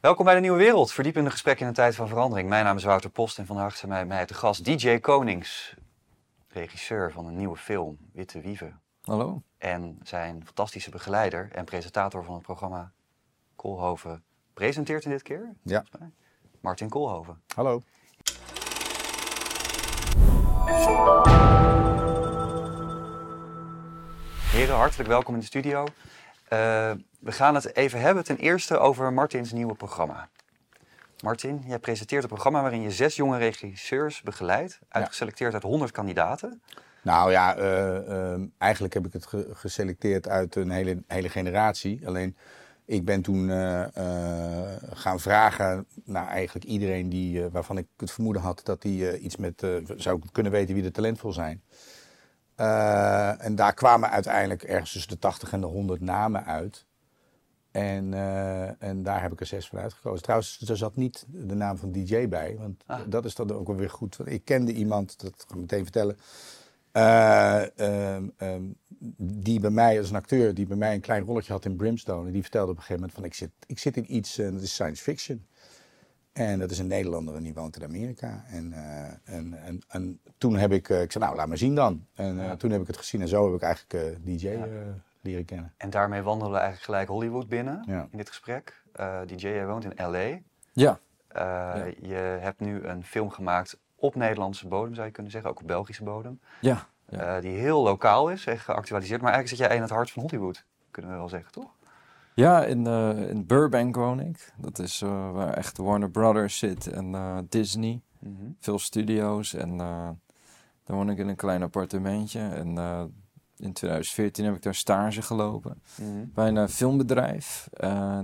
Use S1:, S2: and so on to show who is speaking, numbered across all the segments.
S1: Welkom bij de Nieuwe Wereld, verdiepende gesprekken in een tijd van verandering. Mijn naam is Wouter Post en vandaag zijn bij mij te gast DJ Konings, regisseur van een nieuwe film, Witte Wieven.
S2: Hallo.
S1: En zijn fantastische begeleider en presentator van het programma Koolhoven presenteert in dit keer.
S3: Ja.
S1: Martin Koolhoven.
S3: Hallo.
S1: Heren, hartelijk welkom in de studio. Eh, we gaan het even hebben ten eerste over Martins nieuwe programma. Martin, jij presenteert een programma waarin je zes jonge regisseurs begeleidt, uitgeselecteerd uit 100 kandidaten.
S3: Nou ja, eh, ehm, eigenlijk heb ik het ge- geselecteerd uit een hele, hele generatie. Alleen ik ben toen eh, eh, gaan vragen naar eigenlijk iedereen die, eh, waarvan ik het vermoeden had dat die eh, iets met eh, zou kunnen weten wie er talentvol zijn. Eh, en daar kwamen uiteindelijk ergens tussen de 80 en de 100 namen uit. En, eh, en daar heb ik er zes van uitgekozen. Trouwens, er zat niet de naam van DJ bij. Want
S1: Ah.
S3: dat is dan ook wel weer goed. Want Ik kende iemand, dat ga ik meteen vertellen. eh, ehm, ehm, die bij mij, als een acteur, die bij mij een klein rolletje had in Brimstone. En die vertelde op een gegeven moment van ik zit, ik zit in iets, en dat is science fiction. En dat is een Nederlander en die woont in Amerika. En, eh, en, en, en toen heb ik, eh, ik zei nou laat maar zien dan. En eh,
S1: Ja.
S3: toen heb ik het gezien en zo heb ik eigenlijk eh, DJ
S1: Ja.
S3: eh, leren kennen.
S1: En daarmee wandelen we eigenlijk gelijk Hollywood binnen
S3: Ja.
S1: in dit gesprek. Eh, DJ, jij woont in LA.
S2: Ja,
S1: Eh, Je hebt nu een film gemaakt op Nederlandse bodem, zou je kunnen zeggen, ook op Belgische bodem.
S2: ja. ja.
S1: Eh, die heel lokaal is geactualiseerd. Maar eigenlijk zit jij in het hart van Hollywood, kunnen we wel zeggen, toch?
S2: Ja in, eh, in Burbank woon ik. Dat is eh, waar echt Warner Brothers zit en eh, Disney. Veel studio's en daar woon ik in een klein appartementje. En in 2014 heb ik daar stage gelopen
S1: Mhm.
S2: bij een filmbedrijf.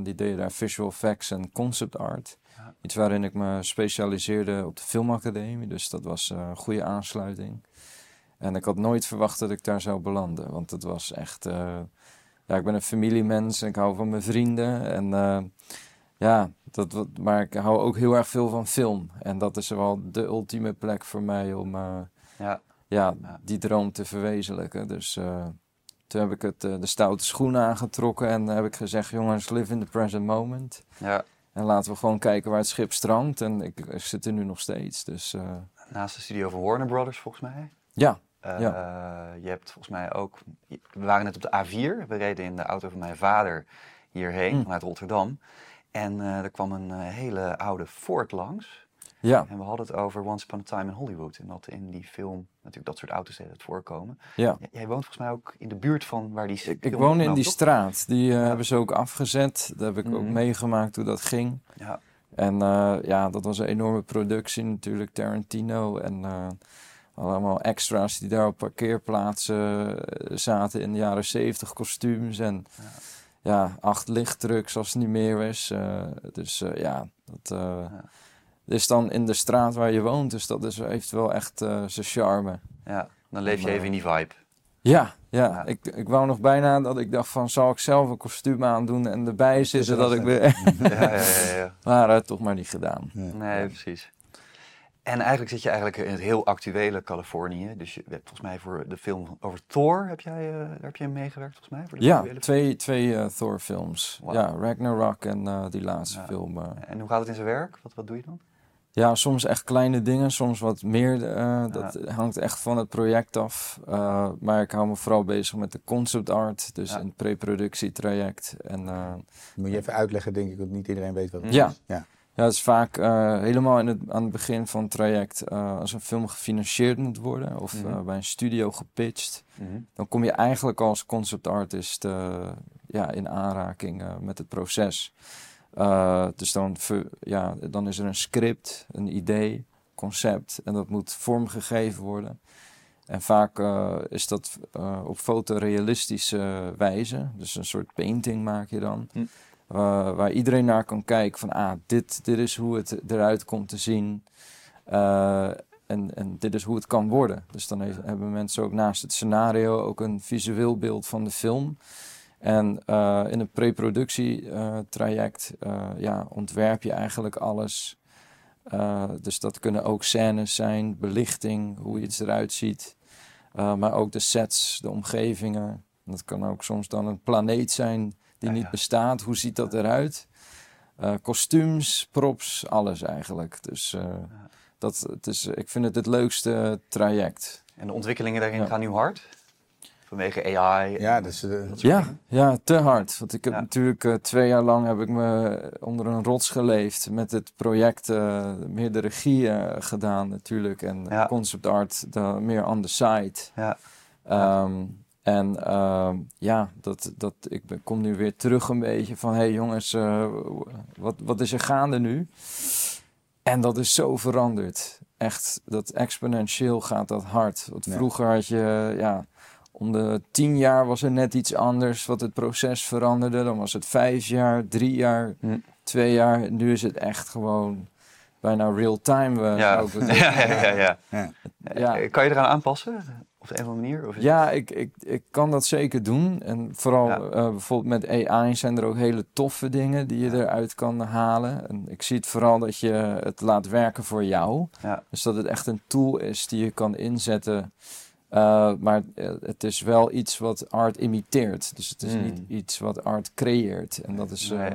S2: Die deed daar visual effects en concept art.
S1: Ja.
S2: Iets waarin ik me specialiseerde op de filmacademie. Dus dat was een goede aansluiting. En ik had nooit verwacht dat ik daar zou belanden. Want het was echt... ja, ik ben een familiemens en ik hou van mijn vrienden. En eh, ja, dat, maar ik hou ook heel erg veel van film. En dat is wel de ultieme plek voor mij om eh,
S1: Ja,
S2: ja, die droom te verwezenlijken. Dus eh, toen heb ik het, de stoute schoenen aangetrokken en heb ik gezegd: jongens, live in the present moment.
S1: ja.
S2: En laten we gewoon kijken waar het schip strandt. En ik, ik zit er nu nog steeds. Dus
S1: naast de studio van Warner Brothers volgens mij.
S2: ja,
S1: Eh,
S2: Ja.
S1: Je hebt volgens mij ook. We waren net op de A4. We reden in de auto van mijn vader hierheen
S2: Mm.
S1: vanuit Rotterdam. En eh, er kwam een eh, hele oude Ford langs.
S2: ja,
S1: En we hadden het over Once Upon a Time in Hollywood. En dat in die film natuurlijk dat soort auto's het voorkomen.
S2: ja.
S1: Jij woont volgens mij ook in de buurt van waar die
S2: Ik, woon in die straat. Die hebben ze ook afgezet. Dat heb ik ook
S1: Mhm.
S2: meegemaakt hoe dat ging.
S1: Ja,
S2: En ja, dat was een enorme productie natuurlijk, Tarantino. En allemaal extra's die daar op parkeerplaatsen eh, zaten in de jaren zeventig kostuums. En
S1: Ja.
S2: ja, acht lichttrucks als het niet meer is. Eh, dus eh, ja, dat
S1: Ja.
S2: is dan in de straat waar je woont. Dus dat is, heeft wel echt zijn charme.
S1: ja. Dan leef je
S2: En,
S1: even in die vibe.
S2: Ja, ja.
S1: Ja.
S2: Ik, ik wou nog bijna dat ik dacht van, zal ik zelf een kostuum aandoen en erbij zitten dat ik weer...
S1: ja, ja, ja, ja.
S2: maar toch maar niet gedaan.
S1: Nee, precies. En eigenlijk zit je eigenlijk in het heel actuele Californië. Dus je hebt volgens mij voor de film over Thor, heb jij, eh, daar heb je meegewerkt volgens mij? Voor de
S2: Ja, twee, twee eh, Thor-films.
S1: Wauw.
S2: Ja, Ragnarok en eh, die laatste
S1: Ja.
S2: film.
S1: En hoe gaat het in zijn werk? Wat, wat doe je dan?
S2: Ja, soms echt kleine dingen, soms wat meer. eh, dat hangt echt van het project af. Eh, maar ik hou me vooral bezig met de concept art, dus
S1: Ja.
S2: een pre-productietraject. En eh,
S3: Moet je even uitleggen, denk ik, want niet iedereen weet wat het
S2: Ja.
S3: is. Ja.
S2: Ja, het is vaak eh, helemaal in het, aan het begin van het traject, eh, als een film gefinancierd moet worden of
S1: Mhm.
S2: eh, bij een studio gepitcht, dan kom je eigenlijk als concept artist ja, in aanraking met het proces. Dus dan, ja, dan is er een script, een idee, concept en dat moet vormgegeven worden. En vaak is dat op fotorealistische wijze, dus een soort painting maak je dan.
S1: Hm.
S2: Eh, waar iedereen naar kan kijken van, ah, dit, dit is hoe het eruit komt te zien. Eh, en, en dit is hoe het kan worden. Dus dan hebben mensen ook naast het scenario ook een visueel beeld van de film. En eh, in een pre-productietraject ja, ontwerp je eigenlijk alles. Dus dat kunnen ook scènes zijn, belichting, hoe iets eruit ziet. Maar ook de sets, de omgevingen. Dat kan ook soms dan een planeet zijn die
S1: Ja,
S2: niet
S1: ja.
S2: bestaat. Hoe ziet dat eruit? Eh, kostuums, props, alles eigenlijk. Dus eh, dat, het is, ik vind het het leukste traject.
S1: En de ontwikkelingen daarin
S2: Ja.
S1: gaan nu hard? Vanwege AI?
S3: Ja, dus,
S2: Ja, ja, te hard. Want ik heb
S1: Ja.
S2: natuurlijk twee jaar lang heb ik me onder een rots geleefd met het project, eh, meer de regie gedaan natuurlijk. En
S1: Ja.
S2: concept art de, meer on the side.
S1: Ja.
S2: Ehm, en ehm, ja, dat, dat, ik kom nu weer terug een beetje van... hé hey jongens, eh, wat, wat is er gaande nu? En dat is zo veranderd. Echt, dat exponentieel gaat dat hard. Want
S3: Ja.
S2: vroeger had je, ja, om de tien jaar was er net iets anders... wat het proces veranderde. Dan was het vijf jaar, drie jaar,
S1: Hm.
S2: twee jaar. Nu is het echt gewoon bijna real-time. eh,
S1: Ja. Ja, ja, ja, ja.
S3: ja.
S2: Ja.
S1: Kan je eraan aanpassen? Op een of andere manier? Of is
S2: Ja, ik, ik, ik kan dat zeker doen. En vooral
S1: Ja.
S2: eh, bijvoorbeeld met AI zijn er ook hele toffe dingen die je eruit kan halen. En ik zie het vooral dat je het laat werken voor jou.
S1: Ja.
S2: Dus dat het echt een tool is die je kan inzetten. Eh, maar eh, het is wel iets wat art imiteert. Dus het is
S1: Mm.
S2: niet iets wat art creëert. En dat is eh,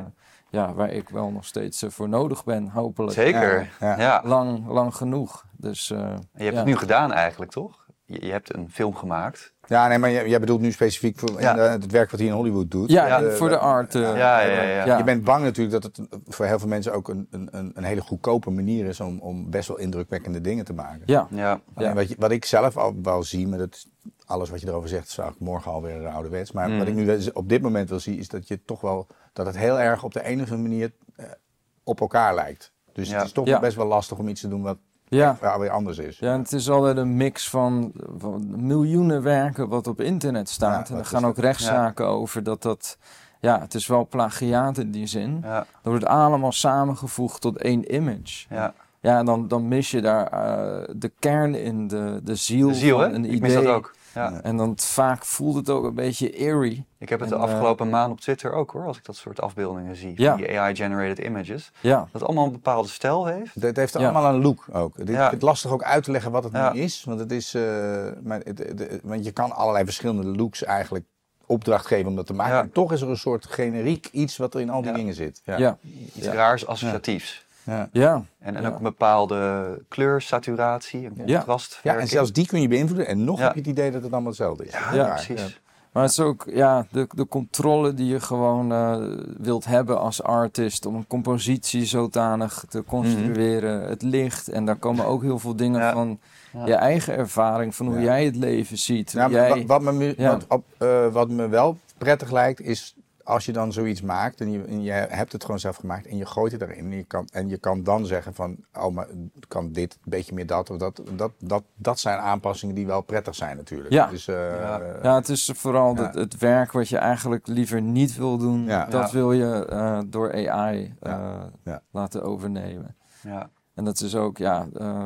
S2: ja, waar ik wel nog steeds voor nodig ben, hopelijk.
S1: Zeker.
S3: Ja.
S2: Lang, lang genoeg. Dus, eh,
S1: En je hebt
S2: ja.
S1: het nu gedaan eigenlijk, toch? Je, je hebt een film gemaakt.
S3: Ja, nee, maar jij, bedoelt nu specifiek voor
S1: Ja.
S3: eh, het werk wat hij in Hollywood doet.
S2: Ja,
S1: Ja,
S2: en voor de art. eh,
S1: Ja, ja, ja. ja.
S2: Ja.
S3: Je bent bang natuurlijk dat het voor heel veel mensen ook een, een, een- een hele goedkope manier is om, om best wel indrukwekkende dingen te maken.
S2: ja.
S1: Ja.
S3: Wat, je, wat ik zelf al wel zie, maar dat, alles wat je erover zegt, zou ik morgen alweer uh, ouderwets. Maar
S1: Mm.
S3: wat ik nu dus op dit moment wel zie, is dat je toch wel dat het heel erg op de andere manier eh, op elkaar lijkt. Dus
S1: Ja.
S3: het is toch
S2: Ja.
S3: best wel lastig om iets te doen wat
S2: Ja.
S3: ja, weer anders is.
S2: Ja, en het is altijd een mix van, van miljoenen werken wat op internet
S3: Ja,
S2: staat. en er gaan
S3: dat?
S2: ook rechtszaken over dat dat... Ja, het is wel plagiaat in die zin.
S1: Ja.
S2: Er wordt allemaal samengevoegd tot één image.
S1: ja.
S2: Ja, en dan, dan mis je daar eh, de kern in, de, de ziel,
S1: De ziel,
S2: van
S1: hè?
S2: een
S1: Ik
S2: idee.
S1: mis dat ook. Ja.
S2: En dan vaak voelt het ook een beetje eerie.
S1: Ik heb het
S2: En,
S1: de
S2: eh,
S1: afgelopen maand op Twitter ook hoor, als ik dat soort afbeeldingen zie.
S2: Ja.
S1: Van die AI-generated images.
S2: Ja,
S1: Dat het allemaal een bepaalde stijl heeft.
S3: Het heeft
S2: Ja.
S3: allemaal een look ook. Het is het lastig ook uit te leggen wat het
S1: Ja.
S3: nu is. Want, het is, eh, maar het, het- het- want je kan allerlei verschillende looks eigenlijk opdracht geven om dat te maken.
S1: Ja.
S3: En toch is er een soort generiek iets wat er in al die
S1: Ja.
S3: dingen zit. Ja.
S2: ja,
S1: Iets
S2: Ja.
S1: raars associatiefs.
S3: Ja.
S2: ja.
S1: En, en
S2: Ja.
S1: ook een bepaalde kleursaturatie, een
S2: Ja.
S1: contrast.
S3: Ja, en zelfs die kun je beïnvloeden. En nog
S1: Ja.
S3: heb je het idee dat het allemaal hetzelfde is.
S1: Ja,
S2: Ja,
S1: precies.
S2: Maar het is ook ja, de, de controle die je gewoon eh, wilt hebben als artist om een compositie zodanig te construeren, het licht. En daar komen ook heel veel dingen
S1: Ja.
S2: van
S1: Ja.
S2: je eigen ervaring, van hoe
S3: Ja.
S2: jij het leven ziet.
S3: Nou,
S2: jij,
S3: wa- wat, me, wat, op, eh, wat me wel prettig lijkt, is als je dan zoiets maakt en je, en je hebt het gewoon zelf gemaakt en je gooit het erin. En je kan, en je kan dan zeggen van, oh, maar kan dit, een beetje meer dat of dat. Dat, dat, dat zijn aanpassingen die wel prettig zijn natuurlijk.
S2: Ja.
S3: Dus, eh,
S1: Ja.
S2: ja, het is vooral
S3: Ja.
S2: het, het werk wat je eigenlijk liever niet wil doen.
S3: Ja.
S2: Dat
S1: Ja.
S2: wil je eh, door AI eh,
S3: Ja.
S2: laten overnemen.
S1: Ja.
S2: En dat is ook, ja, eh,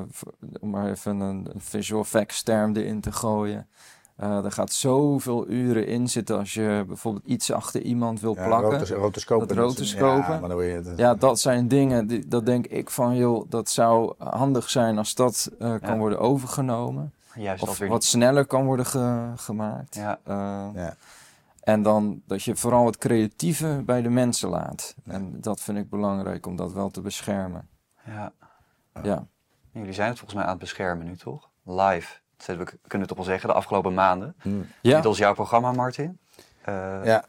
S2: om maar even een, een visual effects term erin te gooien. Eh, er gaat zoveel uren in zitten als je bijvoorbeeld iets achter iemand wil
S3: ja,
S2: plakken.
S3: rotos- rotoscopen.
S2: Dat
S3: is-
S2: rotoscopen.
S3: Ja, maar dan word je het,
S2: Ja, dat zijn dingen, die, dat denk ik van, joh, dat zou handig zijn als dat eh, kan
S1: Ja.
S2: worden overgenomen.
S1: Juist
S2: Of wat sneller kan worden ge- gemaakt.
S1: Ja.
S3: Ja.
S2: En dan dat je vooral het creatieve bij de mensen laat. En dat vind ik belangrijk om dat wel te beschermen.
S1: Ja.
S2: Ja,
S1: Jullie zijn het volgens mij aan het beschermen nu, toch? Live. Dat we kunnen toch wel zeggen, de afgelopen maanden.
S3: Hm.
S2: ja.
S1: Dit was jouw programma, Martin. Eh,
S3: ja,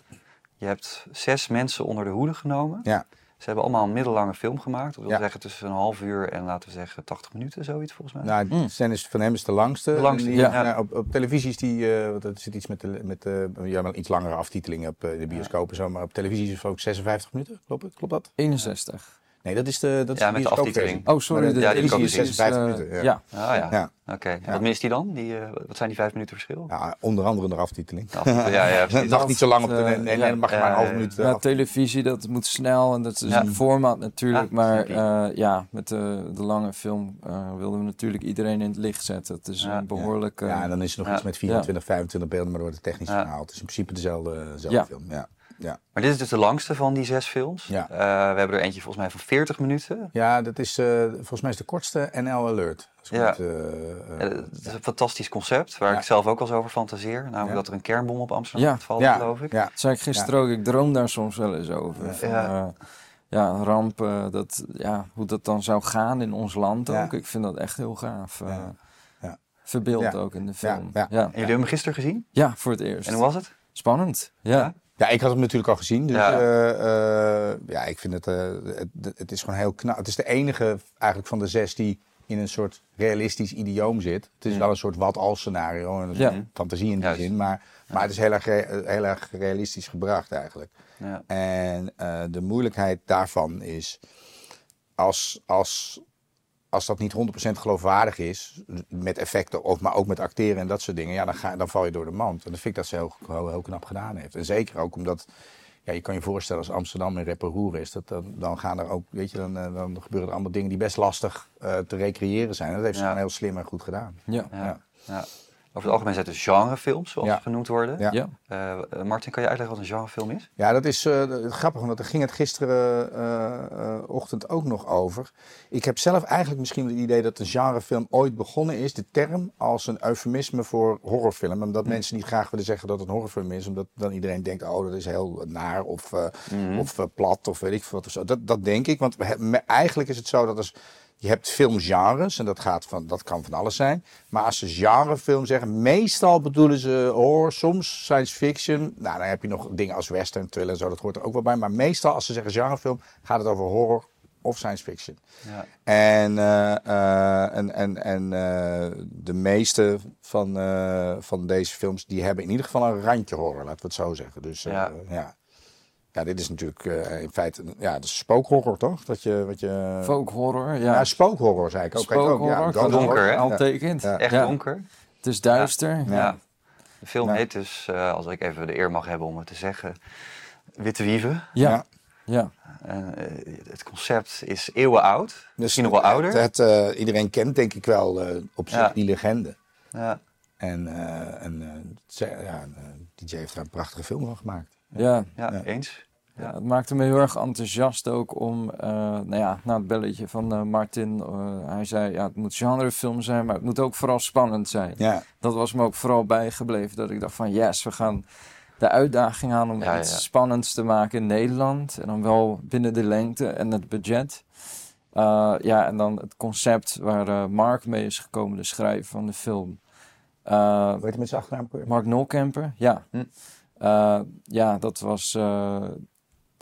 S1: Je hebt zes mensen onder de hoede genomen.
S3: ja.
S1: Ze hebben allemaal een middellange film gemaakt. Dat wil
S3: Ja.
S1: zeggen tussen een half uur en laten we zeggen 80 minuten, zoiets volgens mij.
S3: Nou,
S2: Mm.
S3: Dennis van hem is de langste.
S1: De langste,
S3: die-
S2: ja.
S3: nou, op, op televisie is die, eh, want er zit iets met, de, met eh, ja, wel iets langere aftiteling op eh, de bioscoop en zo, maar op televisie is het ook 56 minuten. Klopt, het? Klopt dat?
S2: 61.
S3: Nee, dat is de, dat is
S1: Ja,
S3: de
S1: met de aftiteling.
S2: Oh, sorry.
S3: De
S1: ja, die
S3: is 56
S2: eh,
S3: minuten. Ja.
S2: ja.
S1: Ah ja,
S3: Ja.
S1: oké. Wat mist hij dan? Die, eh, wat zijn die vijf minuten verschil?
S3: Ja, onder andere de aftiteling.
S1: Ja, ja, ja,
S3: Het dacht niet zo lang op de.
S2: Eh,
S3: Nee, nee, dan mag maar een half minuut.
S2: Ja, televisie, dat moet snel en dat is een format natuurlijk.
S1: Ja,
S2: maar eh, ja, met de, de lange film eh, wilden we natuurlijk iedereen in het licht zetten. Het is een behoorlijk... eh,
S3: ja, en dan is er nog iets met 24, 25 beelden, maar dan wordt het technisch
S1: Ja.
S3: verhaal. Het is in principe dezelfde, film. Ja. Ja.
S1: Maar dit is dus de langste van die zes films.
S3: Ja.
S1: Eh, we hebben er eentje volgens mij van 40 minuten.
S3: ja, dat is eh, volgens mij is de kortste NL Alert.
S1: Ja.
S3: het, eh,
S1: is een fantastisch concept, waar
S3: Ja.
S1: ik zelf ook wel eens over fantaseer. Namelijk
S3: Ja.
S1: dat er een kernbom op Amsterdam
S2: Ja.
S1: gaat vallen,
S3: ja,
S1: geloof ik.
S3: Ja.
S2: Dat zei ik gisteren ook, ik droom daar soms wel eens over.
S3: Ja.
S2: Van,
S1: Ja.
S2: ja, rampen, dat, ja, hoe dat dan zou gaan in ons land
S3: Ja.
S2: ook. Ik vind dat echt heel gaaf.
S3: Ja. Ja.
S2: Verbeeld
S3: Ja.
S2: ook in de film.
S3: Ja,
S2: Ja,
S3: ja.
S2: ja.
S1: En jullie hebben hem gisteren gezien?
S2: voor het eerst.
S1: En hoe was het?
S2: Spannend, ja.
S1: Ja?
S3: Ik had hem natuurlijk al gezien. Dus
S1: Ja.
S3: ja, ja ik vind het, eh, het, het is gewoon heel knap. Het is de enige eigenlijk van de zes die in een soort realistisch idioom zit. Het is
S1: Ja.
S3: wel een soort wat-als scenario. En
S2: Ja.
S3: fantasie in die
S1: Juist.
S3: zin. Maar, maar het is heel erg, heel erg realistisch gebracht eigenlijk.
S1: Ja.
S3: En eh, de moeilijkheid daarvan is, als, als, als dat niet 100% geloofwaardig is, met effecten, of, maar ook met acteren en dat soort dingen, ja, dan, ga, dan val je door de mand. En dat vind ik dat ze heel, heel, heel knap gedaan heeft. En zeker ook omdat, ja, je kan je voorstellen als Amsterdam een reparoer is, dat, dan, dan gaan er ook, weet je, dan, eh, dan gebeuren er allemaal dingen die best lastig eh, te recreëren zijn. En dat heeft ze
S1: Ja.
S3: gewoon heel slim en goed gedaan.
S2: Ja.
S1: Ja.
S3: Ja.
S1: Over het algemeen zijn het dus genrefilms, zoals
S3: Ja.
S1: ze genoemd worden.
S3: Ja.
S2: Ja.
S1: Eh, Martin, kan je uitleggen wat een genrefilm is?
S3: Ja, dat is eh, grappig, want daar ging het gisteren eh, eh, ochtend ook nog over. Ik heb zelf eigenlijk misschien het idee dat de genrefilm ooit begonnen is, de term, als een eufemisme voor horrorfilm. Omdat mensen niet graag willen zeggen dat het een horrorfilm is, omdat dan iedereen denkt, oh, dat is heel naar of, eh,
S1: Mhm.
S3: of plat of weet ik veel wat of zo. Dat, dat denk ik, want we eigenlijk is het zo dat als... Je hebt filmgenres en dat, gaat van, dat kan van alles zijn. Maar als ze genrefilm zeggen, meestal bedoelen ze horror, soms science fiction. Nou, dan heb je nog dingen als western, thriller en zo, dat hoort er ook wel bij. Maar meestal als ze zeggen genrefilm, gaat het over horror of science fiction.
S1: Ja.
S3: En, eh, eh, en, en, en eh, de meeste van, van deze films, die hebben in ieder geval een randje horror, laten we het zo zeggen. Dus
S1: Ja.
S3: ja. Ja. dit is natuurlijk eh, in feite, ja, dat is spookhorror toch? Dat je, wat je...
S2: Folk horror,
S3: ja,
S2: ja.
S3: spookhorror zei ik ook. Kijk ook,
S2: Spookhorror,
S3: ghost
S1: donker, hè?
S2: al
S3: Ja. Ja.
S1: Echt
S2: Ja.
S1: donker.
S2: Het is duister.
S3: Ja.
S1: Ja. De film
S3: Ja.
S1: heet dus, eh, als ik even de eer mag hebben om het te zeggen, Witte Wieven.
S2: Ja.
S3: Ja.
S2: ja.
S1: En, eh, het concept is eeuwenoud.
S3: Dus
S1: Misschien nog wel ouder.
S3: Het, het, eh, iedereen kent denk ik wel eh, op zich
S1: Ja.
S3: die legende.
S1: Ja.
S3: En, eh, en ja, DJ heeft daar een prachtige film van gemaakt.
S2: Ja.
S1: Ja,
S3: Ja.
S1: eens.
S2: Ja, het maakte me heel erg enthousiast ook om, eh, nou ja, na het belletje van eh, Martin, eh, hij zei, ja, het moet genrefilm zijn, maar het moet ook vooral spannend zijn.
S3: Ja,
S2: Dat was me ook vooral bijgebleven, dat ik dacht van, yes, we gaan de uitdaging aan om
S1: Ja,
S2: iets
S1: ja.
S2: spannends te maken in Nederland. En dan wel binnen de lengte en het budget. Ja, en dan het concept waar Mark mee is gekomen, de schrijver van de film.
S3: Weet je met zijn achternaam?
S2: Mark Nolkemper, ja.
S1: Hm.
S2: Ja, dat was.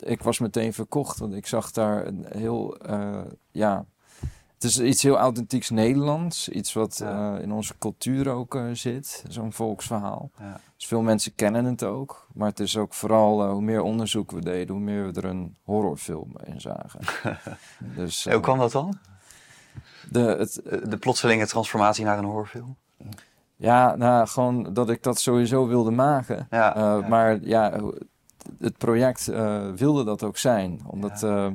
S2: Ik was meteen verkocht, want ik zag daar een heel. eh, ja. Het is iets heel authentieks Nederlands. Iets wat
S1: Ja.
S2: eh, in onze cultuur ook eh, zit. Zo'n volksverhaal.
S1: Ja.
S2: Dus veel mensen kennen het ook. Maar het is ook vooral hoe meer onderzoek we deden, hoe meer we er een horrorfilm in zagen. dus,
S1: hoe kwam dat dan?
S2: de, het,
S1: De plotselinge transformatie naar een horrorfilm?
S2: ja, nou, gewoon dat ik dat sowieso wilde maken.
S1: Ja.
S2: Maar ja, het project eh, wilde dat ook zijn. Omdat ja.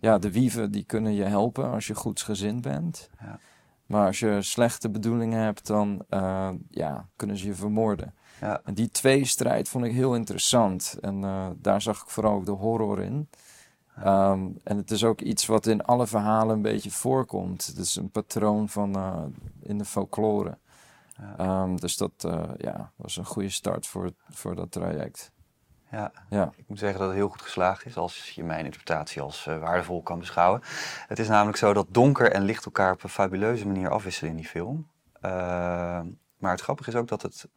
S2: ja, de wieven die kunnen je helpen als je goedsgezind bent.
S1: Ja.
S2: Maar als je slechte bedoelingen hebt, dan eh, ja, kunnen ze je vermoorden.
S1: Ja.
S2: En die tweestrijd vond ik heel interessant. En eh, daar zag ik vooral ook de horror in. Ehm, en het is ook iets wat in alle verhalen een beetje voorkomt. Het is een patroon van eh, in de folklore.
S1: Ja.
S2: Ehm, dus dat eh, ja, was een goede start voor, voor dat traject.
S1: Ja.
S2: Ja.
S1: Ik moet zeggen dat het heel goed geslaagd is, als je mijn interpretatie als eh, waardevol kan beschouwen. Het is namelijk zo dat donker en licht elkaar op een fabuleuze manier afwisselen in die film. Eh, maar het grappige is ook dat het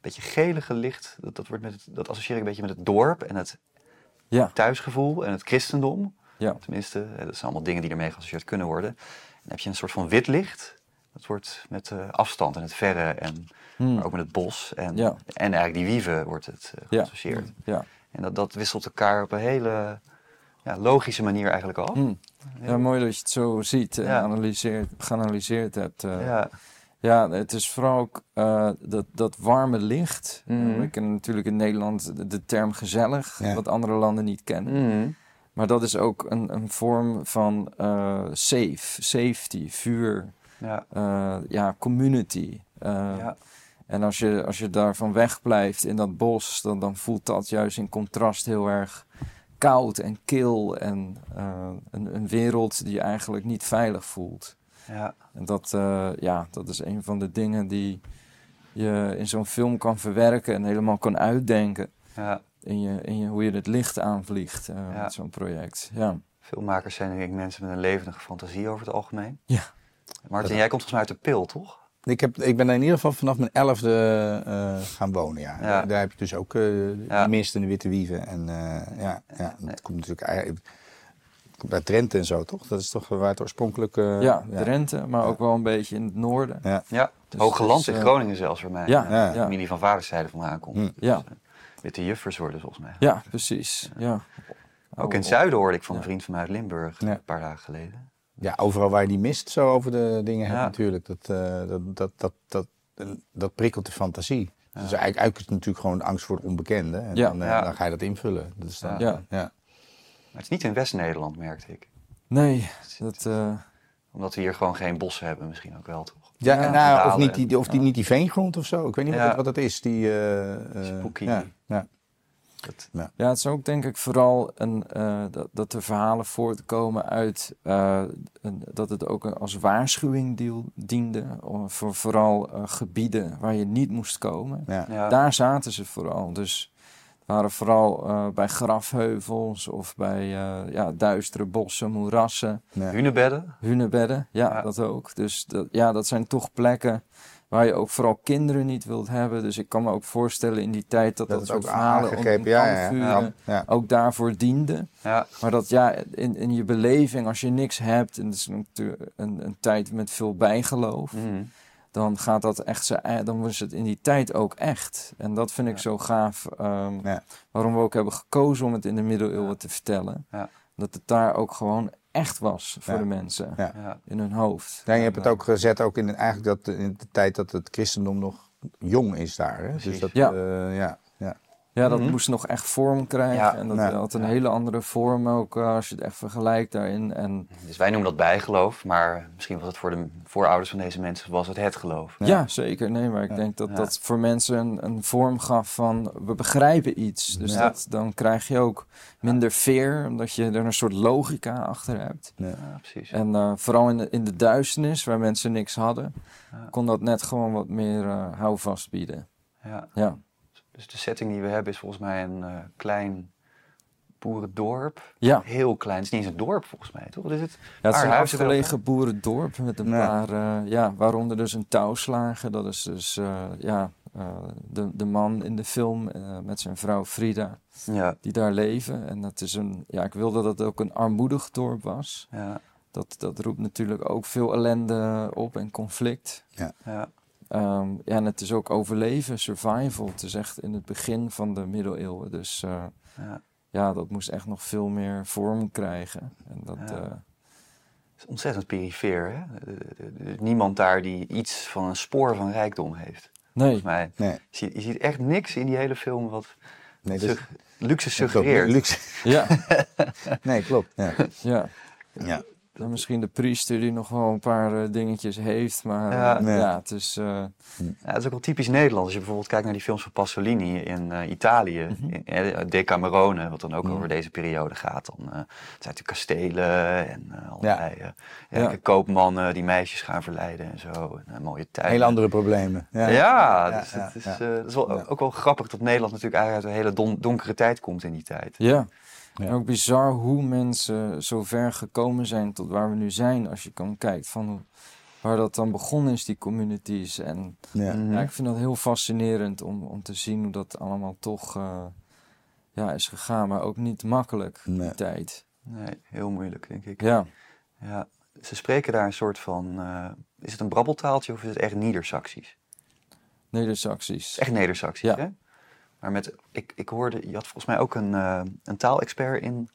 S1: beetje gelige licht, dat, dat, wordt met het, dat associeer ik een beetje met het dorp en het
S2: Ja.
S1: thuisgevoel en het christendom.
S2: Ja.
S1: Tenminste, eh, dat zijn allemaal dingen die ermee geassocieerd kunnen worden. Dan heb je een soort van wit licht. Dat wordt met eh, afstand en het verre en
S2: Hmm.
S1: maar ook met het bos. En,
S2: Ja.
S1: en eigenlijk die wieven wordt het eh,
S2: Ja.
S1: geassocieerd.
S2: Ja.
S1: En dat, dat wisselt elkaar op een hele ja, logische manier eigenlijk af.
S2: Hmm. ja, mooi dat je het zo ziet en
S1: Ja.
S2: analyseert, geanalyseerd hebt. eh.
S1: Ja,
S2: Ja, het is vooral ook eh, dat, dat warme licht. Eh, we kennen natuurlijk in Nederland de, de term gezellig,
S3: Ja.
S2: wat andere landen niet kennen.
S1: Mhm.
S2: Maar dat is ook een, een vorm van eh, safe, safety, vuur,
S1: ja,
S2: eh, ja, community. Eh,
S1: ja,
S2: En als je, als je daarvan wegblijft in dat bos, dan, dan voelt dat juist in contrast heel erg koud en kil. En eh, een, een wereld die je eigenlijk niet veilig voelt.
S1: ja,
S2: En dat, ja, dat is een van de dingen die je in zo'n film kan verwerken en helemaal kan uitdenken.
S1: ja.
S2: in, je, in je, hoe je het licht aanvliegt
S1: Ja.
S2: met zo'n project. Ja.
S1: Filmmakers zijn denk ik mensen met een levendige fantasie over het algemeen.
S2: Ja.
S1: Martin, jij komt volgens mij uit de pil, toch?
S3: Ik, heb, ik ben in ieder geval vanaf mijn elfde eh, gaan wonen, ja.
S1: Ja.
S3: Daar, heb je dus ook eh
S1: Ja.
S3: de mist en de witte wieven. En eh, ja, ja, dat komt natuurlijk eigenlijk het komt uit Drenthe en zo, toch? Dat is toch waar het oorspronkelijk... eh,
S2: ja, Drenthe, maar
S3: Ja.
S2: ook wel een beetje in het noorden.
S3: Ja.
S1: Ja,
S2: Dus
S1: Hoge Land
S2: het
S1: in Groningen zelfs voor mij.
S2: Ja,
S3: ja.
S1: de familie van vaderszijde vandaan komt.
S3: Hm.
S1: Dus,
S2: Ja.
S1: eh, witte juffers worden volgens mij.
S2: Ja, precies. Ja.
S1: Ook in het
S2: Oh,
S1: zuiden hoorde ik van een vriend van mij uit Limburg
S3: Ja.
S1: een paar dagen geleden.
S3: Ja, overal waar je die mist zo over de dingen hebt natuurlijk. Dat, eh, dat, dat, dat, dat, dat prikkelt de fantasie.
S1: Ja.
S3: Dus eigenlijk, eigenlijk is het natuurlijk gewoon angst voor het onbekende. En
S2: Ja.
S3: dan, eh,
S1: Ja.
S3: dan ga je dat invullen. Dus dan,
S2: Ja.
S3: ja.
S1: Maar het is niet in West-Nederland, merkte ik.
S2: Nee, dat... eh,
S1: Omdat we hier gewoon geen bossen hebben, misschien ook wel, toch?
S3: Ja, nou, of, niet die, of die,
S1: ja.
S3: niet die veengrond of zo. Ik weet niet wat, wat dat is. Die,
S1: Spooky.
S3: Ja, ja.
S1: Dat,
S2: Ja, het is ook denk ik vooral een, eh, dat, dat de verhalen voortkomen uit eh, een- dat het ook als waarschuwing diel- diende voor vooral eh, gebieden waar je niet moest komen.
S3: Ja.
S1: ja.
S2: Daar zaten ze vooral. Dus het waren vooral eh, bij grafheuvels of bij eh, ja, duistere bossen, moerassen,
S3: Ja.
S2: hunebedden. Ja,
S1: Ja.
S2: dat ook. Dus dat, ja, dat zijn toch plekken waar je ook vooral kinderen niet wilt hebben. Dus ik kan me ook voorstellen in die tijd dat dat,
S3: Dat
S2: soort
S3: ook
S2: verhalen om-.
S3: Ja, ja, ja.
S2: ook daarvoor diende.
S1: ja.
S2: Maar dat ja, in, in je beleving, als je niks hebt, en het is natuurlijk een, een tijd met veel bijgeloof,
S1: Mhm.
S2: dan gaat dat echt zo, eh, dan was het in die tijd ook echt. En dat vind ik zo gaaf. ehm. Waarom we ook hebben gekozen om het in de middeleeuwen te vertellen.
S1: Ja.
S2: Dat het daar ook gewoon echt was voor
S3: Ja.
S2: de mensen.
S3: Ja.
S2: In hun hoofd.
S3: Ja, je hebt het ook gezet ook in, de- eigenlijk dat, in de tijd dat het christendom nog jong is daar. Hè? Dus dat,
S2: Ja.
S3: eh, ja, ja.
S2: Dat
S1: Mhm.
S2: moest nog echt vorm krijgen.
S1: Ja.
S2: En dat had een
S1: Ja.
S2: hele andere vorm ook, eh, als je het echt vergelijkt daarin. En
S1: Dus wij noemen dat bijgeloof, maar misschien was het voor de voorouders van deze mensen was het het geloof.
S3: Ja.
S2: Ja, zeker. Nee, maar ik
S3: Ja.
S2: denk dat
S1: Ja.
S2: dat voor mensen een, een vorm gaf van we begrijpen iets. Dus
S1: Ja.
S2: dat, dan krijg je ook minder veer, omdat je er een soort logica achter hebt.
S1: Ja, precies.
S2: En eh, vooral in de, in de duisternis, waar mensen niks hadden,
S1: Ja.
S2: kon dat net gewoon wat meer eh houvast bieden.
S1: Ja.
S2: Ja,
S1: Dus de setting die we hebben is volgens mij een eh, klein boerendorp.
S2: ja.
S1: Heel klein. Het is niet eens een dorp volgens mij, toch? Wat is het?
S2: ja het is een afgelegen boerendorp met een
S3: Ja.
S2: paar, eh, ja, waaronder dus een touwslager. Dat is dus eh, ja, eh, de, de man in de film eh, met zijn vrouw Frida.
S1: Ja.
S2: die daar leven. En dat is een, ja, ik wilde dat het ook een armoedig dorp was.
S1: Ja.
S2: Dat, dat roept natuurlijk ook veel ellende op en conflict.
S1: Ja.
S2: Ehm, ja, en het is ook overleven, survival. Het is echt in het begin van de middeleeuwen. Dus eh,
S1: ja.
S2: ja, dat moest echt nog veel meer vorm krijgen. En dat,
S1: Ja.
S2: eh,
S1: Het is ontzettend perifeer, hè? Niemand daar die iets van een spoor van rijkdom heeft.
S2: nee,
S1: Volgens mij.
S3: Nee,
S1: Je ziet, je ziet echt niks in die hele film wat
S3: nee,
S1: sug- luxe suggereert.
S3: Luxe.
S2: ja,
S3: Nee, klopt. Ja.
S2: ja.
S3: Ja.
S2: Dan misschien de priester die nog wel een paar eh, dingetjes heeft. Maar
S1: Ja.
S2: eh,
S3: Nee.
S2: ja, het is... eh,
S1: Ja, dat is ook wel typisch Nederlands. Als je bijvoorbeeld kijkt naar die films van Pasolini in eh, Italië, in, eh, Decamerone, wat dan ook
S3: Mhm.
S1: over deze periode gaat. Dan eh, het zijn de kastelen en eh, allerlei eh,
S2: Ja.
S1: ja, koopmannen die meisjes gaan verleiden en zo. En, mooie tuinen.
S3: Hele andere problemen. Ja,
S1: Ja,
S3: Ja,
S1: dus
S3: ja,
S1: het is,
S3: ja.
S1: eh, dat is wel,
S3: Ja.
S1: ook wel grappig dat Nederland natuurlijk eigenlijk uit een hele don- donkere tijd komt in die tijd.
S2: Ja.
S3: Ja.
S2: En ook bizar hoe mensen zo ver gekomen zijn tot waar we nu zijn. Als je kan kijkt van hoe- waar dat dan begonnen is, die communities. En
S3: Ja.
S1: Mhm.
S2: ja, ik vind dat heel fascinerend om, om te zien hoe dat allemaal toch eh, ja, is gegaan. Maar ook niet makkelijk, die
S3: Nee.
S2: tijd.
S1: Nee, heel moeilijk denk ik.
S2: Ja,
S1: Ja, ze spreken daar een soort van, eh, is het een brabbeltaaltje of is het echt Niedersaksisch?
S2: Neder-Saxisch.
S1: Echt Neder-Saxisch,
S2: Ja.
S1: hè? Maar met, ik, ik hoorde, je had volgens mij ook een, eh, een taalexpert in.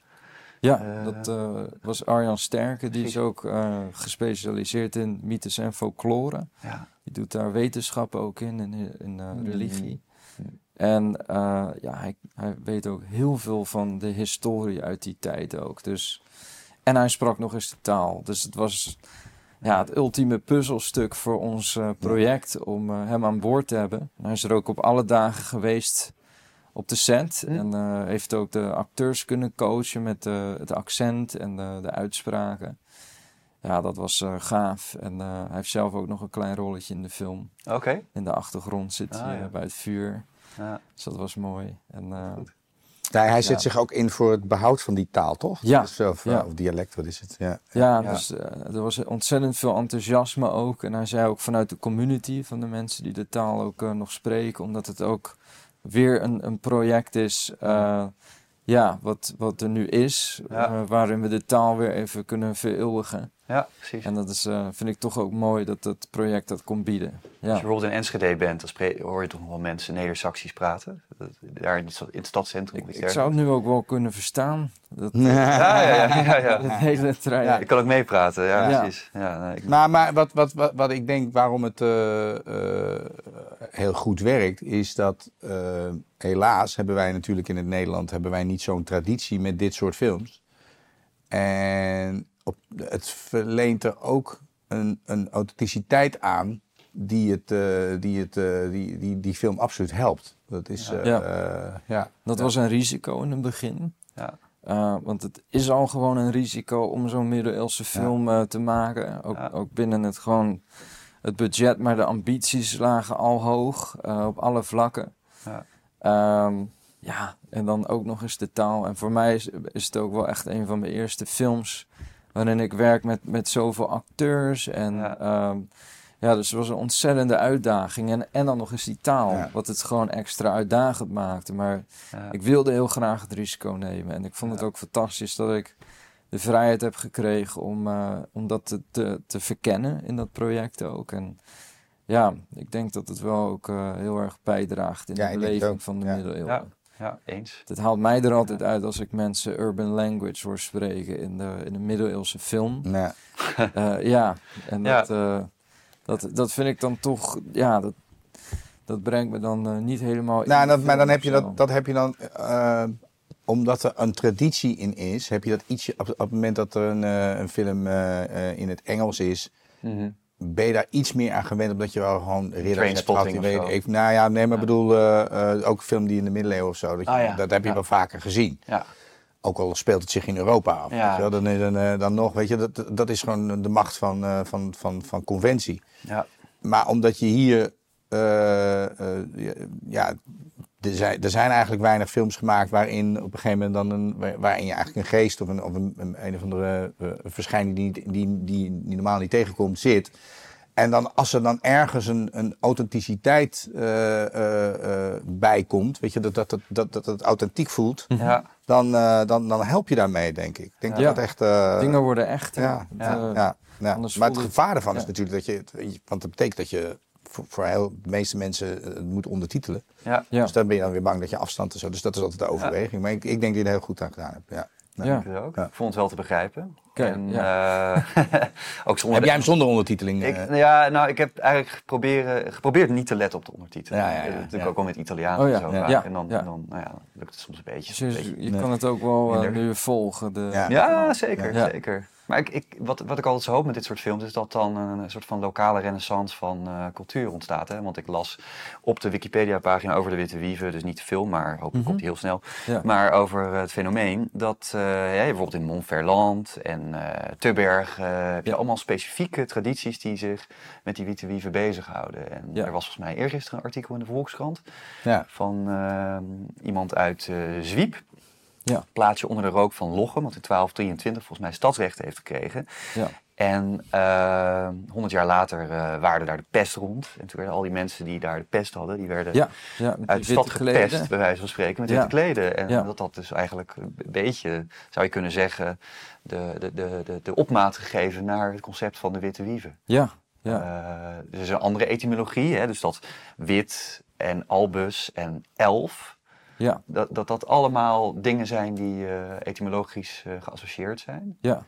S2: Ja,
S1: Eh,
S2: dat eh, was Arjan Sterke. Die is ook gespecialiseerd in mythes en folklore.
S1: Ja,
S2: Die doet daar wetenschap ook in, in, in
S1: Mm.
S2: religie. En ja, hij, hij weet ook heel veel van de historie uit die tijd ook. Dus, en hij sprak nog eens de taal. Dus het was ja, het ultieme puzzelstuk voor ons project om hem aan boord te hebben. En hij is er ook op alle dagen geweest op de set.
S1: Hm.
S2: En eh, heeft ook de acteurs kunnen coachen met eh, het accent en de, de uitspraken. Ja, dat was eh, gaaf. En eh, hij heeft zelf ook nog een klein rolletje in de film.
S1: oké.
S2: In de achtergrond zit
S1: Ah,
S2: hij
S1: ja.
S2: bij het vuur.
S1: Ja.
S2: Dus dat was mooi. En, eh,
S1: Goed.
S3: Nee, hij zet
S2: Ja.
S3: zich ook in voor het behoud van die taal, toch?
S2: Ja,
S3: Dus, of, eh,
S2: ja.
S3: of dialect, wat is het? Ja.
S2: Ja,
S1: Ja.
S2: dus eh, er was ontzettend veel enthousiasme ook. En hij zei ook vanuit de community, van de mensen die de taal ook nog spreken, omdat het ook weer een, een project is, eh, ja, wat, wat er nu is,
S1: Ja.
S2: eh, waarin we de taal weer even kunnen vereeuwigen.
S1: Ja, precies.
S2: En dat is, eh, vind ik toch ook mooi dat het project dat kon bieden.
S1: Als
S2: Ja,
S1: je bijvoorbeeld in Enschede bent, dan hoor je toch nog wel mensen Neder-Saxisch praten. Dat- Daar in het, stad- in het stadscentrum.
S2: ik, ik zou het nu ook wel kunnen verstaan. Dat,
S1: Ja, ja, ja, ja,
S2: hele
S1: ik kan ook meepraten, ja,
S2: Ja.
S1: precies. Ja, nee, ik-
S3: Maar, maar wat, wat, wat, wat ik denk waarom het eh, eh, heel goed werkt, is dat helaas hebben wij natuurlijk in het Nederland hebben wij niet zo'n traditie met dit soort films. En op, het verleent er ook een, een authenticiteit aan die, het, eh, die, het, eh, die, die, die film absoluut helpt. Dat is,
S1: Ja.
S3: eh,
S2: Ja.
S3: eh, ja.
S2: Dat
S3: Ja.
S2: was een risico in het begin.
S1: ja.
S2: Uh, want het is al gewoon een risico om zo'n middeleeuwse film uh, te maken. Ook,
S1: Ja.
S2: ook binnen het gewoon het budget, maar de ambities lagen al hoog uh, op alle vlakken.
S1: Ja.
S2: Um, ja, en dan ook nog eens de taal. En voor mij is, is het ook wel echt een van mijn eerste films waarin ik werk met, met zoveel acteurs. En
S1: Ja.
S2: um, ja, dus het was een ontzettende uitdaging. En, en dan nog eens die taal,
S3: Ja.
S2: wat het gewoon extra uitdagend maakte. Maar
S1: Ja.
S2: ik wilde heel graag het risico nemen. En ik vond het ook fantastisch dat ik de vrijheid heb gekregen om, uh, om dat te, te, te, verkennen in dat project ook. En ja, ik denk dat het wel ook uh, heel erg bijdraagt in de beleving
S3: ook.
S2: van de middeleeuwen.
S1: Ja. ja, eens.
S2: Het haalt mij er altijd uit als ik mensen urban language hoor spreken in de, in de middeleeuwse film.
S3: Nee.
S2: Uh, ja, en
S1: Ja.
S2: dat, uh, dat, dat vind ik dan toch, ja, dat, dat brengt me dan uh, niet helemaal in
S3: Nou, dat, maar dan heb je dat, dat heb je dan, eh, omdat er een traditie in is, heb je dat ietsje, op, op het moment dat er een, eh, een film eh, eh, in het Engels is,
S1: Mhm.
S3: Ben je daar iets meer aan gewend, omdat je wel gewoon ridders hebt gehad. Die weet, even, nou ja, nee, maar
S1: Ja.
S3: bedoel, eh, eh, ook een film die in de middeleeuwen of zo, dat, je-
S1: Ah, ja.
S3: dat heb je wel vaker gezien.
S1: Ja.
S3: Ook al speelt het zich in Europa af. Dan, is een, eh, dan nog, weet je, dat, dat is gewoon de macht van, van, van, van conventie.
S1: Ja.
S3: Maar omdat je hier, ja, er zijn, er zijn eigenlijk weinig films gemaakt waarin op een gegeven moment dan een, waar- waarin je eigenlijk een geest of een, of een, een, een of andere eh, verschijning die, niet- die, die, die normaal niet tegenkomt zit. En dan als er dan ergens een, een authenticiteit eh, eh, eh, bij komt, weet je, dat, dat, dat, dat, dat het authentiek voelt,
S1: Ja.
S3: dan, eh, dan, dan help je daarmee, denk ik. Ik denk
S2: Ja.
S3: dat echt... eh,
S2: Dingen worden echt.
S3: ja,
S1: ja,
S3: ja, ja.
S2: anders
S3: Maar het gevaar ervan
S2: ja.
S3: is natuurlijk dat je, want dat betekent dat je voor, voor heel, de meeste mensen het moet ondertitelen.
S1: Ja.
S2: Ja.
S3: Dus dan ben je dan weer bang dat je afstand en zo. Dus dat is altijd de overweging. Maar ik, ik denk dat je er heel goed aan gedaan hebt. Ja. Nou,
S2: Ja.
S1: Ik ook.
S3: Ja.
S1: Ik vond het wel te begrijpen. En, eh, ook zonder
S3: Heb jij hem zonder ondertiteling?
S1: Ik,
S3: eh,
S1: ja, nou, ik heb eigenlijk proberen, geprobeerd niet te letten op de ondertitelen.
S3: Ja, ja, ja,
S1: Natuurlijk
S3: ja.
S1: ook al met Italiaan
S2: Oh ja,
S1: en zo.
S3: ja.
S1: vaak.
S2: Ja,
S1: En dan,
S2: ja.
S1: dan nou ja, dan lukt het soms een beetje.
S2: Dus
S1: een
S2: je
S1: beetje.
S2: je
S3: Nee.
S2: kan het ook wel nu volgen. De,
S3: Ja.
S1: Ja, zeker,
S2: Ja.
S1: zeker. Maar ik, ik, wat, wat ik altijd zo hoop met dit soort films is dat dan een soort van lokale renaissance van eh, cultuur ontstaat. Hè? Want ik las op de Wikipedia-pagina over de Witte Wieven, dus niet de film, maar hopelijk
S2: Mhm.
S1: komt die heel snel.
S2: Ja.
S1: Maar over het fenomeen dat ja, bijvoorbeeld in Montferland en Tubberg eh, heb je
S2: Ja.
S1: allemaal specifieke tradities die zich met die Witte Wieven bezighouden. En er was volgens mij eergisteren een artikel in de Volkskrant
S3: ja.
S1: van eh, iemand uit Zwiep.
S2: Ja.
S1: Plaatsje onder de rook van Lochem, want in 1223 volgens mij stadsrechten heeft gekregen.
S2: Ja.
S1: En eh 100 jaar later eh waarde daar de pest rond. En toen werden al die mensen die daar de pest hadden, die werden
S2: Ja, ja,
S1: uit de stad
S2: kleden.
S1: gepest, bij wijze van spreken, met
S2: Ja.
S1: witte kleden. En dat had dus eigenlijk een beetje, zou je kunnen zeggen, de, de, de, de, de opmaat gegeven naar het concept van de witte wieven.
S2: Ja, ja.
S1: Eh, er is een andere etymologie, hè, dus dat wit en albus en elf,
S2: ja,
S1: dat dat, dat allemaal dingen zijn die eh, etymologisch eh, geassocieerd zijn.
S2: ja.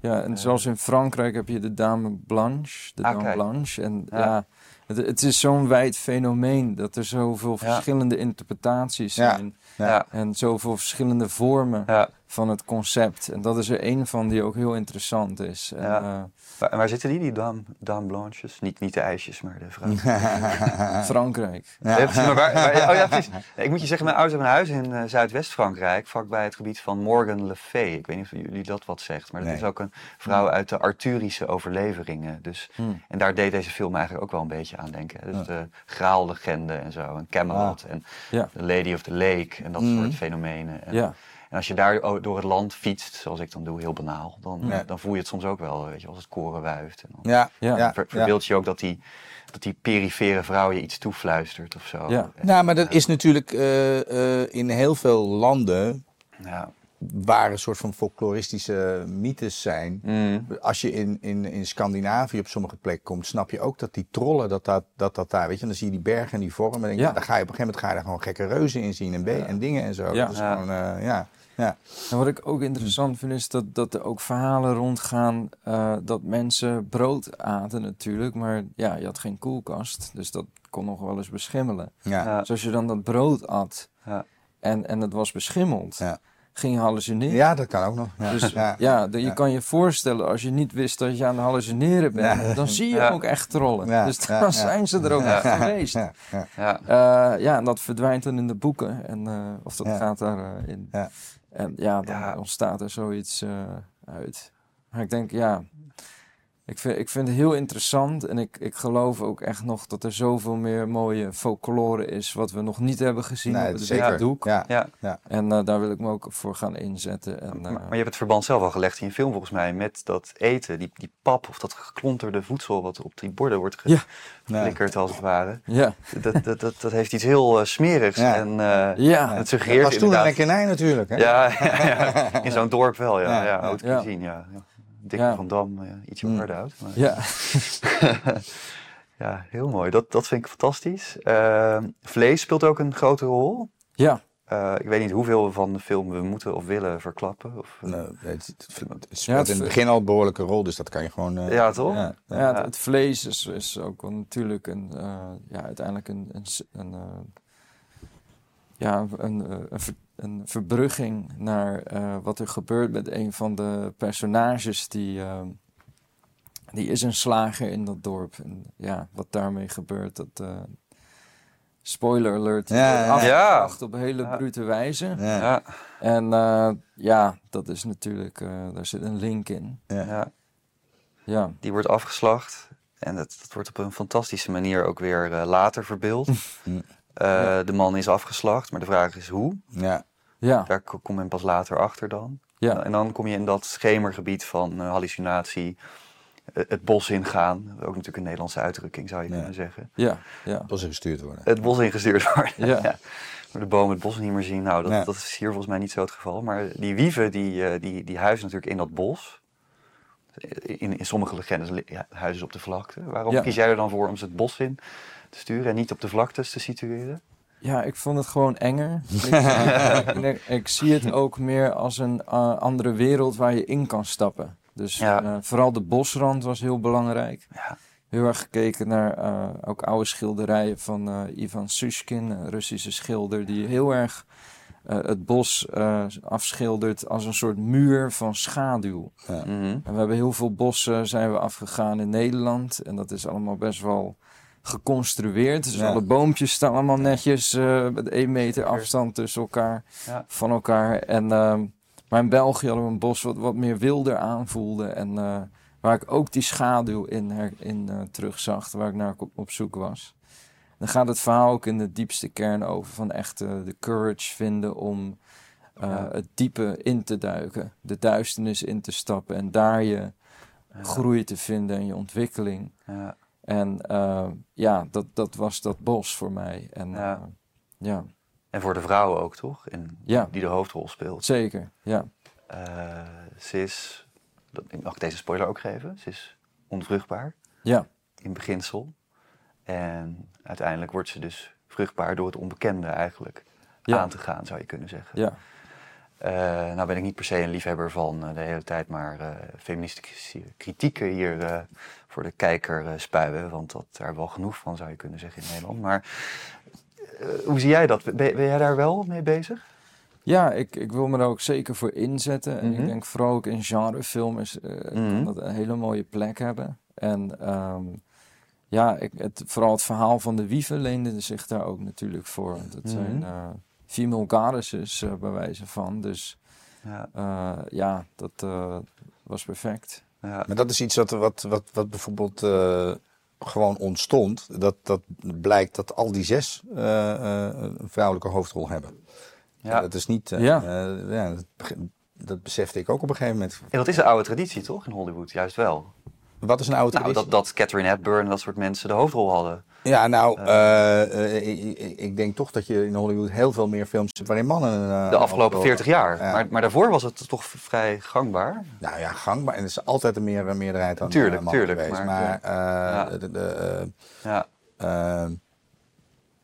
S2: Ja, en
S1: Eh.
S2: zoals in Frankrijk heb je de Dame Blanche, de
S1: Ah,
S2: Dame
S1: kijk.
S2: Blanche. En ja,
S1: Ja.
S2: het, het is zo'n wijd fenomeen dat er zoveel
S1: Ja.
S2: verschillende interpretaties
S3: Ja.
S2: zijn.
S3: Ja.
S1: Ja,
S2: En zoveel verschillende vormen
S1: ja,
S2: van het concept. En dat is er één van die ook heel interessant is. En,
S1: Ja.
S2: eh,
S1: Waar, en zitten die, die dame, dame blanches? Niet, niet de ijsjes, maar de vrouwen.
S2: Frankrijk.
S1: Ja, precies, maar waar, waar- ja, oh ja, precies. Ik moet je zeggen, mijn ouders hebben een huis in eh, Zuidwest-Frankrijk, vlakbij het gebied van Morgan Le Fay. Ik weet niet of jullie dat wat zegt, maar dat
S3: Nee.
S1: is ook een vrouw uit de Arthurische overleveringen. Dus,
S2: Hmm.
S1: En daar deed deze film eigenlijk ook wel een beetje aan denken. Dus de graallegende en zo, en Camelot en
S2: Ja.
S1: The Lady of the Lake en dat
S3: Mhm.
S1: soort fenomenen. En,
S2: Ja.
S1: En als je daar door het land fietst, zoals ik dan doe, heel banaal, dan,
S3: Ja.
S1: dan voel je het soms ook wel, weet je, als het koren wuift. En dan
S3: Ja,
S2: Ja.
S3: ja,
S1: ver-
S3: ja.
S1: verbeeld je ook dat die, dat die perifere vrouw je iets toefluistert of zo.
S2: Ja.
S3: Nou, maar dat is natuurlijk eh, eh, in heel veel landen
S1: Ja.
S3: waar een soort van folkloristische mythes zijn.
S1: Mm.
S3: Als je in, in, in Scandinavië op sommige plekken komt, snap je ook dat die trollen, dat dat, dat, dat daar, weet je, dan zie je die bergen en die vormen. En denk je,
S2: Ja.
S3: dan ga je op een gegeven moment ga je daar gewoon gekke reuzen in zien en, be- en dingen en zo.
S2: Ja.
S3: Dat is
S1: Ja.
S3: gewoon, eh, ja. Ja.
S2: En wat ik ook interessant vind is dat, dat er ook verhalen rondgaan eh, dat mensen brood aten natuurlijk. Maar ja, je had geen koelkast, dus dat kon nog wel eens beschimmelen.
S3: Ja.
S1: Ja.
S2: Dus als je dan dat brood at
S1: Ja.
S2: en, en het was beschimmeld,
S3: Ja.
S2: Ging hallucineren.
S3: ja, dat kan ook nog. Ja.
S2: Dus
S3: ja.
S2: ja, de- je
S3: Ja.
S2: kan je voorstellen, als je niet wist dat je aan het hallucineren bent,
S3: Ja.
S2: dan zie je
S1: Ja.
S2: ook echt trollen.
S3: Ja,
S2: Dus dan
S3: ja.
S2: zijn ze er ook
S1: Ja.
S2: echt geweest.
S3: Ja, ja.
S1: Ja.
S2: Eh, ja, en dat verdwijnt dan in de boeken. En, eh, of dat
S3: Ja.
S2: gaat daarin. in.
S3: Ja.
S2: En ja, dan
S1: Ja.
S2: ontstaat er zoiets eh, uit. Maar ik denk, ja, ik vind, ik vind het heel interessant. En ik, ik geloof ook echt nog dat er zoveel meer mooie folklore is. wat we nog niet hebben gezien
S3: Nee,
S2: op het
S3: zeker.
S2: doek.
S3: Ja.
S1: Ja.
S2: En eh, daar wil ik me ook voor gaan inzetten. En,
S1: Maar,
S2: eh,
S1: maar je hebt het verband zelf al gelegd in je film volgens mij met dat eten, die, die pap of dat geklonterde voedsel wat op die borden wordt
S2: Ja.
S1: geflikkerd als het ware.
S2: ja,
S1: Dat, dat, dat, dat heeft iets heel eh, smerigs
S3: Ja.
S1: en eh,
S2: ja.
S1: het
S3: Dat
S1: suggereert
S3: was toen een lekkerij natuurlijk. Hè?
S1: Ja, ja, ja, in zo'n dorp wel, ja.
S3: Ja,
S1: ja,
S3: ja.
S1: Haute
S2: Ja.
S1: Cuisine, ja. ja. Dikke
S2: Ja.
S1: van Dam, eh, ietsje
S3: Mm.
S1: harder oud. Maar...
S2: ja.
S1: ja, heel mooi. Dat, dat vind ik fantastisch. Eh, vlees speelt ook een grote rol.
S2: ja.
S1: Eh, ik weet niet hoeveel we van de film we moeten of willen verklappen. Of,
S3: Nou, het, het, het speelt
S2: Ja, het
S3: in het begin al een behoorlijke rol, dus dat kan je gewoon... eh,
S1: Ja, toch?
S3: Ja,
S2: Ja,
S3: ja.
S2: het, het vlees is, is ook natuurlijk een, eh, ja, uiteindelijk een, een, een, eh, ja, een, een, ver- een verbrugging naar eh, wat er gebeurt met een van de personages die, eh, die is een slager in dat dorp. En ja, wat daarmee gebeurt, dat eh, spoiler alert,
S3: Ja, ja.
S2: afgebracht op een hele
S1: Ja.
S2: brute wijze.
S3: Ja.
S1: ja,
S2: En eh, ja, dat is natuurlijk, eh, daar zit een link in.
S3: Ja.
S1: ja.
S2: Ja,
S1: Die wordt afgeslacht. En dat, dat wordt op een fantastische manier ook weer eh, later verbeeld. Eh, De man is afgeslacht, maar de vraag is hoe.
S3: Ja.
S2: ja,
S1: Daar ko- kom men pas later achter dan.
S2: ja.
S1: En dan kom je in dat schemergebied van eh, hallucinatie, eh, het bos ingaan. Ook natuurlijk een Nederlandse uitdrukking zou je
S3: Ja.
S1: kunnen zeggen.
S2: Ja, ja.
S3: Pas gestuurd worden.
S1: Het bos ingestuurd worden.
S2: Ja.
S1: Maar de bomen het bos niet meer zien. Nou, dat,
S3: Ja.
S1: dat is hier volgens mij niet zo het geval. Maar die wieven, die, eh, die, die huizen natuurlijk in dat bos. In, in sommige legendes ja, huizen ze op de vlakte. Waarom
S2: Ja.
S1: kies jij er dan voor om ze het bos in te sturen en niet op de vlaktes te situeren?
S2: Ja, ik vond het gewoon enger. ik, ik, ik- zie het ook meer als een eh, andere wereld waar je in kan stappen. Dus
S1: Ja.
S2: eh, vooral de bosrand was heel belangrijk.
S1: Ja.
S2: Heel erg gekeken naar eh, ook oude schilderijen van eh, Ivan Sushkin, een Russische schilder, die heel erg eh, het bos eh, afschildert als een soort muur van schaduw.
S3: Ja.
S1: Mhm.
S2: En we hebben heel veel bossen zijn we afgegaan in Nederland. En dat is allemaal best wel geconstrueerd. Dus
S3: Ja.
S2: alle boompjes staan allemaal netjes eh, met één meter afstand tussen elkaar,
S1: Ja.
S2: van elkaar. En, ehm, maar in België hadden we een bos wat wat meer wilder aanvoelde. En eh, waar ik ook die schaduw in, her, in eh, terugzag, waar ik naar op, op zoek was. Dan gaat het verhaal ook in de diepste kern over van echt de courage vinden om
S1: Ja.
S2: het diepe in te duiken, de duisternis in te stappen en daar je groei te vinden en je ontwikkeling.
S1: Ja.
S2: En eh, ja, dat, dat was dat bos voor mij. En
S1: Ja.
S2: ja, ja
S1: En voor de vrouwen ook, toch? En
S2: Ja.
S1: Die de hoofdrol speelt.
S2: zeker. Ja.
S1: Eh, ze is, dat, mag ik deze spoiler ook geven? Ze is onvruchtbaar
S2: Ja,
S1: in beginsel. En uiteindelijk wordt ze dus vruchtbaar door het onbekende eigenlijk
S2: Ja.
S1: aan te gaan, zou je kunnen zeggen.
S2: ja,
S1: Eh, nou ben ik niet per se een liefhebber van eh, de hele tijd maar eh, feministische kritieken hier voor de kijker spuien. Want dat, daar wel genoeg van zou je kunnen zeggen in Nederland. Maar hoe zie jij dat? Ben, ben jij daar wel mee bezig?
S2: Ja, ik, ik wil me daar ook zeker voor inzetten. En
S1: Mhm.
S2: ik denk vooral ook in genrefilm is,
S1: Mhm.
S2: kan dat een hele mooie plek hebben. En ehm, ja, ik, het, vooral het verhaal van de wieven leende zich daar ook natuurlijk voor. Het
S1: Mhm.
S2: zijn female goddesses eh, bij wijze van. Dus
S1: Ja,
S2: eh, ja, dat eh, was perfect.
S1: ja.
S3: Maar dat is iets wat, wat, wat, wat bijvoorbeeld eh, gewoon ontstond. Dat, dat blijkt dat al die zes eh, eh, een vrouwelijke hoofdrol hebben.
S1: Ja.
S3: Dat is niet... eh,
S2: Ja.
S3: ja, dat, dat besefte ik ook op een gegeven moment.
S1: En dat is een oude traditie, toch, in Hollywood? Juist wel.
S3: Wat is een oude
S1: Nou,
S3: traditie?
S1: dat, dat Catherine Hepburn en dat soort mensen de hoofdrol hadden.
S3: Ja, nou, eh, eh, ik, ik- denk toch dat je in Hollywood heel veel meer films hebt waarin mannen... eh,
S1: De afgelopen
S3: hoofdrol-
S1: 40 jaar.
S3: Ja.
S1: Maar, maar daarvoor was het toch vrij gangbaar.
S3: Nou ja, gangbaar. En er is altijd een meer, meerderheid aan
S1: Tuurlijk,
S3: eh, mannen
S1: tuurlijk,
S3: geweest.
S1: maar-
S3: Maar, eh, de, de, eh,
S1: Ja,
S3: eh,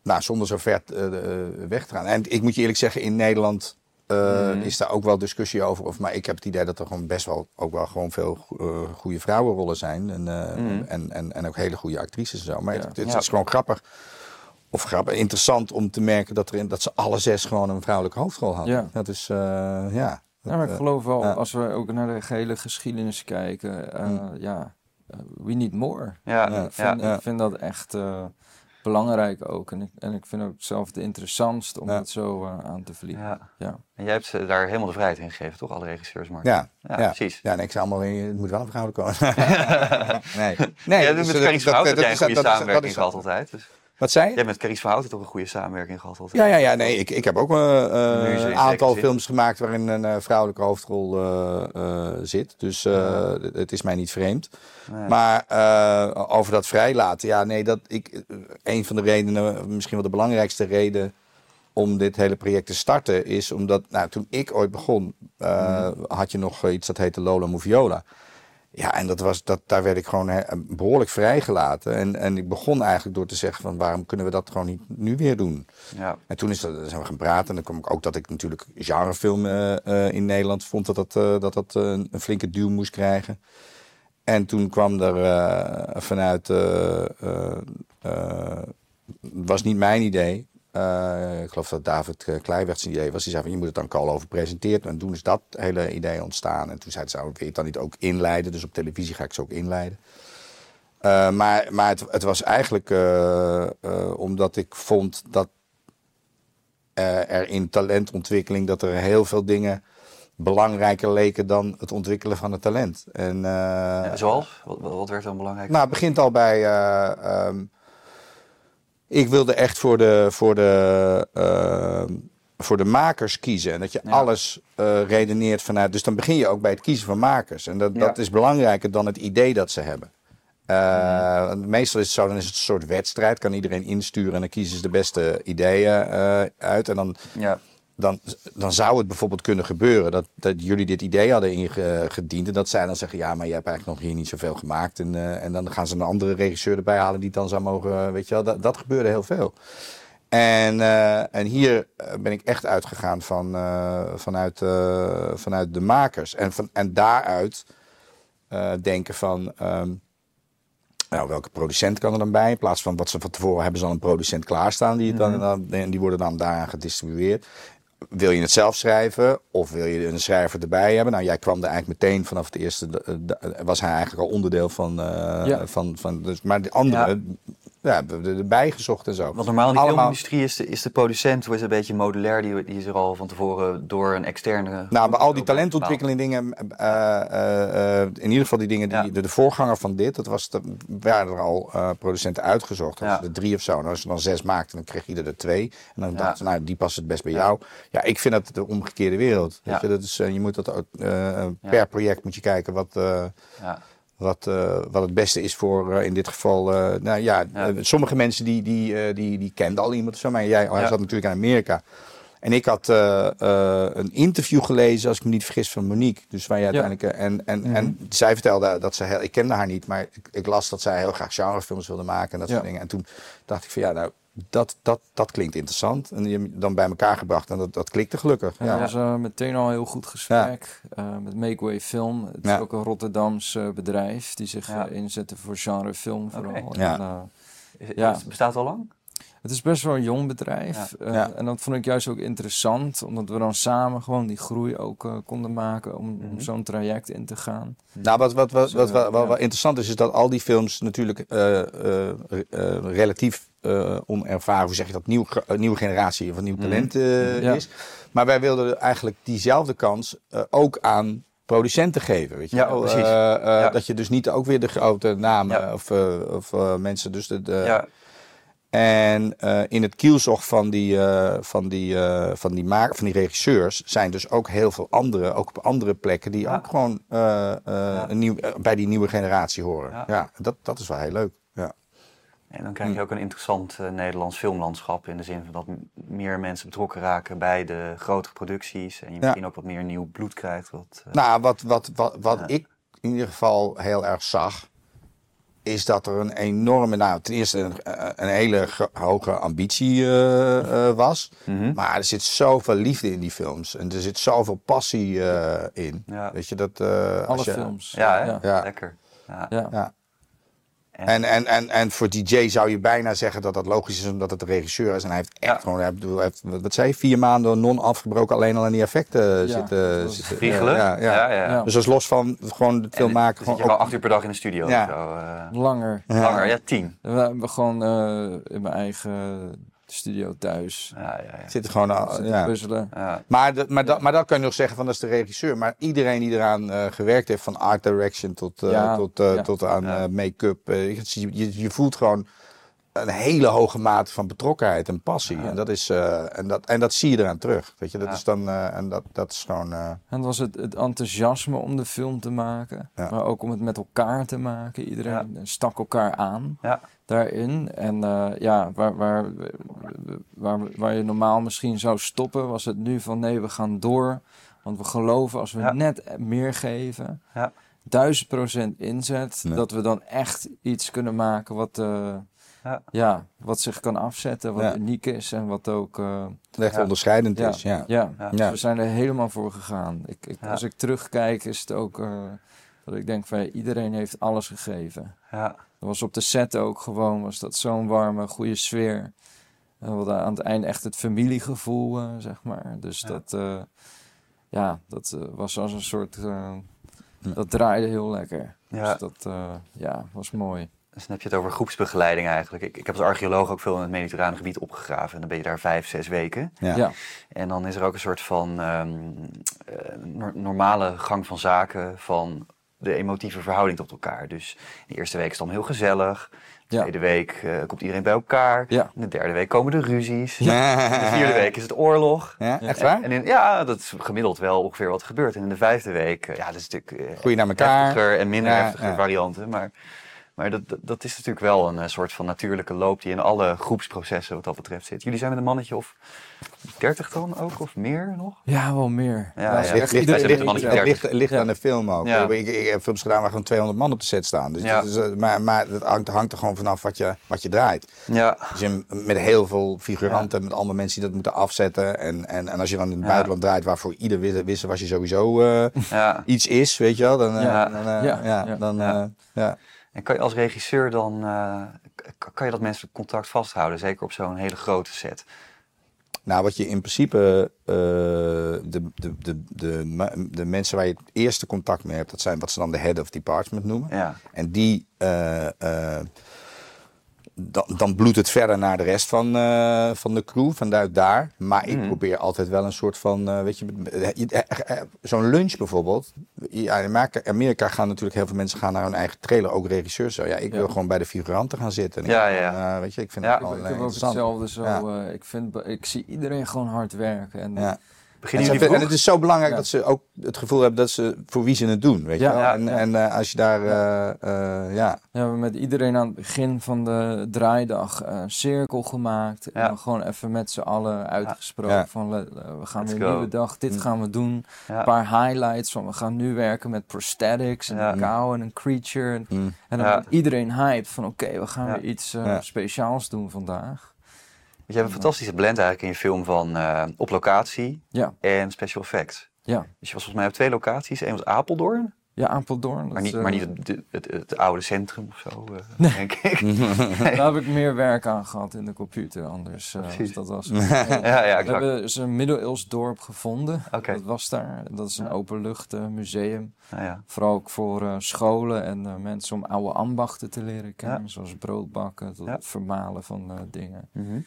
S3: nou, zonder zo ver eh, eh, weg te gaan. En ik moet je eerlijk zeggen, in Nederland eh,
S1: Mhm.
S3: is daar ook wel discussie over. Of, maar ik heb het idee dat er gewoon best wel ook wel gewoon veel uh, goede vrouwenrollen zijn. En, eh,
S1: Mhm.
S3: en, en, en ook hele goede actrices en zo. Maar
S2: Ja.
S3: het, het
S1: Ja.
S3: is gewoon grappig. Of grappig, interessant om te merken dat, er in, dat ze alle zes gewoon een vrouwelijke hoofdrol hadden.
S2: Ja.
S3: Dat is, eh, ja.
S2: Ja, maar ik geloof wel, als we ook naar de gehele geschiedenis kijken, eh,
S3: Mm.
S2: ja, we need more.
S1: ja,
S3: Ja,
S2: Ik vind,
S3: ja.
S2: ik vind dat echt eh, belangrijk ook. En ik, en ik vind ook zelf het interessantst om
S3: Ja.
S2: het zo eh, aan te vliegen.
S1: ja.
S2: Ja.
S1: En jij hebt ze daar helemaal de vrijheid in gegeven, toch? Alle regisseurs, Mark?
S3: ja,
S1: Ja,
S3: ja,
S1: precies.
S3: Ja, nee, ik zei allemaal, eh, het moet wel een vrouw komen. nee, nee.
S1: ja,
S3: dus
S1: met
S3: dat- dat- dat is- dat dat
S1: altijd. Dus.
S3: Wat zei je?
S1: Jij hebt met Carice Verhouten toch een goede samenwerking gehad altijd?
S3: Ja, ja, ja, nee, ik, ik heb ook eh, eh, een aantal films gemaakt waarin een eh, vrouwelijke hoofdrol zit. Dus het- het is mij niet vreemd.
S1: Nee.
S3: Maar over dat vrijlaten, ja, nee, dat ik, een van de redenen, misschien wel de belangrijkste reden om dit hele project te starten, is omdat, nou, toen ik ooit begon, eh, had je nog iets dat heette Lola Moviola. Ja, en dat was, dat, daar werd ik gewoon eh, behoorlijk vrijgelaten. En, en ik begon eigenlijk door te zeggen van waarom kunnen we dat gewoon niet nu weer doen?
S1: Ja.
S3: En toen is dat, zijn we gaan praten. En dan kwam ik ook dat ik natuurlijk genrefilm eh, eh, in Nederland vond dat dat, eh, dat, dat een flinke duw moest krijgen. En toen kwam er vanuit, was niet mijn idee. Eh, ik geloof dat David uh, Kleiweg idee was. Die zei van je moet het dan Call over presenteren. En toen is dat hele idee ontstaan. En toen zei ze, zou ik het dan niet ook inleiden? Dus op televisie ga ik ze ook inleiden. Uh, maar maar het, het was eigenlijk uh, omdat ik vond dat er in talentontwikkeling dat er heel veel dingen belangrijker leken dan het ontwikkelen van het talent. En,
S1: zoals? Wat, wat, werd dan belangrijk?
S3: Nou, het begint al bij. Um, ik wilde echt voor de, voor de, uh, voor de makers kiezen. En dat je ja. alles uh, redeneert vanuit. Dus dan begin je ook bij het kiezen van makers. En dat, ja. dat is belangrijker dan het idee dat ze hebben. Uh, mm. Meestal is het zo, dan is het een soort wedstrijd. Kan iedereen insturen en dan kiezen ze de beste ideeën uh, uit. En dan,
S1: ja.
S3: Dan, dan zou het bijvoorbeeld kunnen gebeuren dat, dat jullie dit idee hadden ingediend. En dat zij dan zeggen, ja, maar jij hebt eigenlijk nog hier niet zoveel gemaakt. En, uh, en dan gaan ze een andere regisseur erbij halen die het dan zou mogen, weet je wel. Dat, dat gebeurde heel veel. En, uh, en hier ben ik echt uitgegaan van, uh, vanuit, vanuit de makers. En, van, en daaruit denken van... Um, nou, welke producent kan er dan bij? In plaats van wat ze van tevoren hebben ze al een producent klaarstaan. Die, het dan, en die worden dan daaraan gedistribueerd. Wil je het zelf schrijven of wil je een schrijver erbij hebben? Nou, jij kwam er eigenlijk meteen vanaf het eerste. Was hij eigenlijk al onderdeel van. Uh, ja. van, van dus, maar de andere. Ja. Ja, erbij gezocht en zo.
S1: Want normaal in de Allemaal... filmindustrie is de, is de producent is een beetje modulair. Die, die is er al van tevoren door een externe...
S3: Nou, bij al die talentontwikkeling dingen... Uh, uh, in ieder geval die dingen, die, ja. de, de, voorganger van dit... dat was de, waren er al producenten uitgezocht. Ja. er drie of zo. En als je dan zes maakte, dan kreeg ieder er twee. En dan ja. dacht ze, nou, die past het best bij jou. Ja, ik vind dat de omgekeerde wereld. Weet je? Dat is, je moet dat ook... per project moet je kijken wat... Wat, uh, wat het beste is voor uh, in dit geval. Uh, nou ja, ja. sommige mensen die, die, die, die kenden al iemand of zo. Maar jij, hij ja. zat natuurlijk in Amerika. En ik had een interview gelezen, als ik me niet vergis, van Monique. Dus waar je uiteindelijk. En, en, en zij vertelde dat ze heel. Ik kende haar niet, maar ik, ik, las dat zij heel graag genrefilms wilde maken en dat soort dingen. En toen dacht ik van ja, nou. Dat, dat, dat klinkt interessant. En je dan bij elkaar gebracht. En dat, dat klikte gelukkig.
S2: Ja, dat was uh, meteen al een heel goed gesprek. Ja. Uh, met Makeway Film. Het is ja. ook een Rotterdams uh, bedrijf. Die zich ja. inzette voor genrefilm vooral.
S1: Okay.
S3: Ja.
S1: En, ja. Bestaat al lang?
S2: Het is best wel een jong bedrijf.
S1: Ja.
S2: eh. En dat vond ik juist ook interessant, omdat we dan samen gewoon die groei ook eh, konden maken om, om
S1: Mhm.
S2: zo'n traject in te gaan.
S3: Nou, wat, wat, wat, wat, wat, wat interessant is, is dat al die films natuurlijk eh, relatief onervaren, hoe zeg je dat, nieuw, nieuwe generatie of een nieuw
S1: Mhm.
S3: talent
S2: Ja.
S3: is. Maar wij wilden eigenlijk diezelfde kans ook aan producenten geven. Weet je
S1: Ja, precies. Ja.
S3: Dat je dus niet ook weer de grote namen
S1: Ja.
S3: of, of mensen, dus de, de, En eh, in het kielzog van die, eh, van, die, eh, van, die maak, van die regisseurs zijn dus ook heel veel andere, ook op andere plekken, die
S1: Ja.
S3: ook gewoon een nieuw, bij die nieuwe generatie horen.
S1: Ja.
S3: Ja, dat, dat is wel heel leuk. Ja.
S1: En dan krijg je ook een interessant Nederlands filmlandschap in de zin van dat meer mensen betrokken raken bij de grotere producties en je misschien ook wat meer nieuw bloed krijgt. Wat,
S3: Nou, wat, wat, wat, wat ik in ieder geval heel erg zag, is dat er een enorme, nou ten eerste een, een hele hoge ambitie eh, eh, was.
S1: mhm.
S3: Maar er zit zoveel liefde in die films en er zit zoveel passie eh, in.
S1: Ja.
S3: Weet je dat? eh, als
S2: Alle
S3: je-
S2: films.
S1: Ja.
S2: Ja.
S1: lekker. Ja. En-
S3: En, en, en, voor DJ zou je bijna zeggen dat dat logisch is, omdat het de regisseur is. En hij heeft echt
S1: Ja.
S3: gewoon, hij heeft, wat, zei je, vier maanden non-afgebroken alleen al aan die effecten
S2: Ja,
S3: zitten. zitten
S1: Vliegelen?
S3: Ja, ja.
S1: ja. ja.
S2: Ja.
S3: Dus dat is los van gewoon de film
S1: En
S3: maken.
S1: dan
S3: Gewoon
S1: zit je
S3: ook-
S1: gewoon acht uur per dag in de studio
S3: Ja.
S1: zo. eh,
S2: Langer.
S3: Ja.
S1: Langer, ja, tien.
S2: We hebben gewoon eh, in mijn eigen studio thuis
S1: Ja, ja, ja.
S3: zitten gewoon, al- ja.
S2: puzzelen.
S1: ja.
S3: Maar, dat- maar, dat, maar dat kan je nog zeggen van dat is de regisseur. Maar iedereen die eraan eh, gewerkt heeft, van art direction tot, eh, tot, eh, tot aan make-up. je, je, je voelt gewoon een hele hoge mate van betrokkenheid en passie. En, dat is, en, dat, en dat zie je eraan terug. Weet je, dat is dan, en dat, dat is gewoon.
S2: En het was het, het enthousiasme om de film te maken, maar ook om het met elkaar te maken. Iedereen stak elkaar aan
S1: Ja.
S2: Daarin. En eh, ja, waar, waar, waar, waar je normaal misschien zou stoppen, was het nu van nee, we gaan door. Want we geloven als we
S1: Ja.
S2: net meer geven,
S1: Ja.
S2: duizend procent inzet,
S3: Ja.
S2: dat we dan echt iets kunnen maken wat, eh,
S1: Ja.
S2: ja, wat zich kan afzetten, wat
S3: Ja.
S2: uniek is en wat ook... eh,
S3: echt
S1: Ja.
S3: onderscheidend
S2: ja,
S3: is. Ja.
S2: ja.
S1: Ja.
S2: Dus we zijn er helemaal voor gegaan. Ik, ik,
S1: Ja.
S2: Als ik terugkijk, is het ook eh, dat ik denk van iedereen heeft alles gegeven.
S1: Ja.
S2: Dat was op de set ook gewoon, was dat zo'n warme, goede sfeer. En we hadden aan het einde echt het familiegevoel, eh, zeg maar. Dus
S1: Ja.
S2: dat, eh, ja, dat eh, was als een soort, eh,
S3: Ja.
S2: dat draaide heel lekker.
S1: Ja.
S2: Dus dat, eh, ja, was mooi.
S1: Dus dan heb je het over groepsbegeleiding eigenlijk. Ik, ik heb als archeoloog ook veel in het mediterrane gebied opgegraven. En dan ben je daar vijf, zes weken.
S3: Ja.
S2: Ja.
S1: En dan is er ook een soort van ehm, eh, nor- normale gang van zaken van de emotieve verhouding tot elkaar. Dus de eerste week is dan heel gezellig. De
S2: Ja.
S1: tweede week eh, komt iedereen bij elkaar.
S2: Ja.
S1: In de derde week komen de ruzies.
S3: Ja.
S1: In de vierde week is het oorlog.
S3: Ja, echt waar?
S1: en in, ja, dat is gemiddeld wel ongeveer wat gebeurt. En in de vijfde week, eh, ja, dat is natuurlijk
S3: Groei naar elkaar.
S1: heftiger en minder heftige varianten. Maar, maar dat, dat, is natuurlijk wel een eh, soort van natuurlijke loop die in alle groepsprocessen wat dat betreft zit. Jullie zijn met een mannetje of dertig dan ook, of meer nog?
S2: Ja, wel meer.
S1: Ja,
S3: Ligt, ligt, ligt, het ligt, ligt
S2: Ja.
S3: aan de film ook.
S1: Ja.
S3: Ik, ik, ik heb films gedaan waar gewoon 200 man op de set staan. Dus
S1: Ja.
S3: dat is, eh, maar maar dat hangt, hangt er gewoon vanaf wat je, wat je draait.
S1: Ja,
S3: Dus je, met heel veel figuranten, met andere mensen die dat moeten afzetten. En, en, en als je dan in het
S1: Ja.
S3: buitenland draait, waarvoor ieder wist, was je sowieso eh,
S1: ja.
S3: iets is, weet je wel. Dan, eh,
S1: Ja.
S3: dan, eh,
S2: Ja.
S3: ja,
S2: Ja.
S3: dan,
S1: Ja. En kan je als regisseur dan, eh, kan je dat menselijk contact vasthouden? Zeker op zo'n hele grote set.
S3: Nou, wat je in principe, eh, de, de, de, de, de mensen waar je het eerste contact mee hebt, dat zijn wat ze dan de head of department noemen.
S1: Ja,
S3: En die, eh, dan, dan bloedt het verder naar de rest van, eh, van de crew, vanuit daar. Maar ik
S1: Mhm.
S3: probeer altijd wel een soort van, eh, weet je, eh, zo'n lunch bijvoorbeeld. Ja, in Amerika- gaan natuurlijk heel veel mensen gaan naar hun eigen trailer, ook regisseurs. Zo. Ja, ik
S2: Ja.
S3: wil gewoon bij de figuranten gaan zitten.
S1: Ja, ja,
S3: eh, weet je, ik vind
S1: Ja.
S3: het
S2: Ik,
S3: wel
S2: ik heb ook hetzelfde zo.
S3: Ja.
S2: ik, vind, ik zie iedereen gewoon hard werken. En,
S3: Ja. En,
S1: beginnen
S3: ze-
S1: jullie
S3: en
S1: vroeg?
S3: het is zo belangrijk
S2: Ja.
S3: dat ze ook het gevoel hebben dat ze voor wie ze het doen, weet je wel.
S1: ja,
S3: en
S2: ja.
S3: en eh, als je daar, eh, eh, ja,
S2: Ja, we hebben met iedereen aan het begin van de draaidag een cirkel gemaakt. En gewoon even met z'n allen uitgesproken
S3: Ja.
S2: van we gaan
S1: Let's
S2: weer een
S1: go.
S2: nieuwe dag, dit
S3: Mm.
S2: gaan we doen.
S1: Ja.
S2: Een paar highlights van we gaan nu werken met prosthetics en
S1: Ja.
S2: een cow en een creature. En, en dan iedereen hyped van oké, we gaan
S1: Ja.
S2: weer iets
S3: Ja.
S2: speciaals doen vandaag.
S1: Je hebt een fantastische blend eigenlijk in je film van eh, op locatie
S2: Ja,
S1: en special effects.
S2: ja,
S1: Dus je was volgens mij op twee locaties. Eén was Apeldoorn
S2: Ja, Apeldoorn.
S1: Maar niet, maar
S2: eh,
S1: niet het, het, het oude centrum of zo, eh, denk ik.
S2: Daar heb ik meer werk aan gehad in de computer anders. eh, als dat was.
S1: Ja, ja,
S2: We hebben dus een middeleeuws dorp gevonden. Dat was daar. Dat is een openlucht eh, museum.
S1: Nou ja.
S2: Vooral ook voor eh, scholen en eh, mensen om oude ambachten te leren kennen.
S1: Ja.
S2: Zoals broodbakken tot
S1: Ja.
S2: het vermalen van eh, dingen.
S1: Mhm.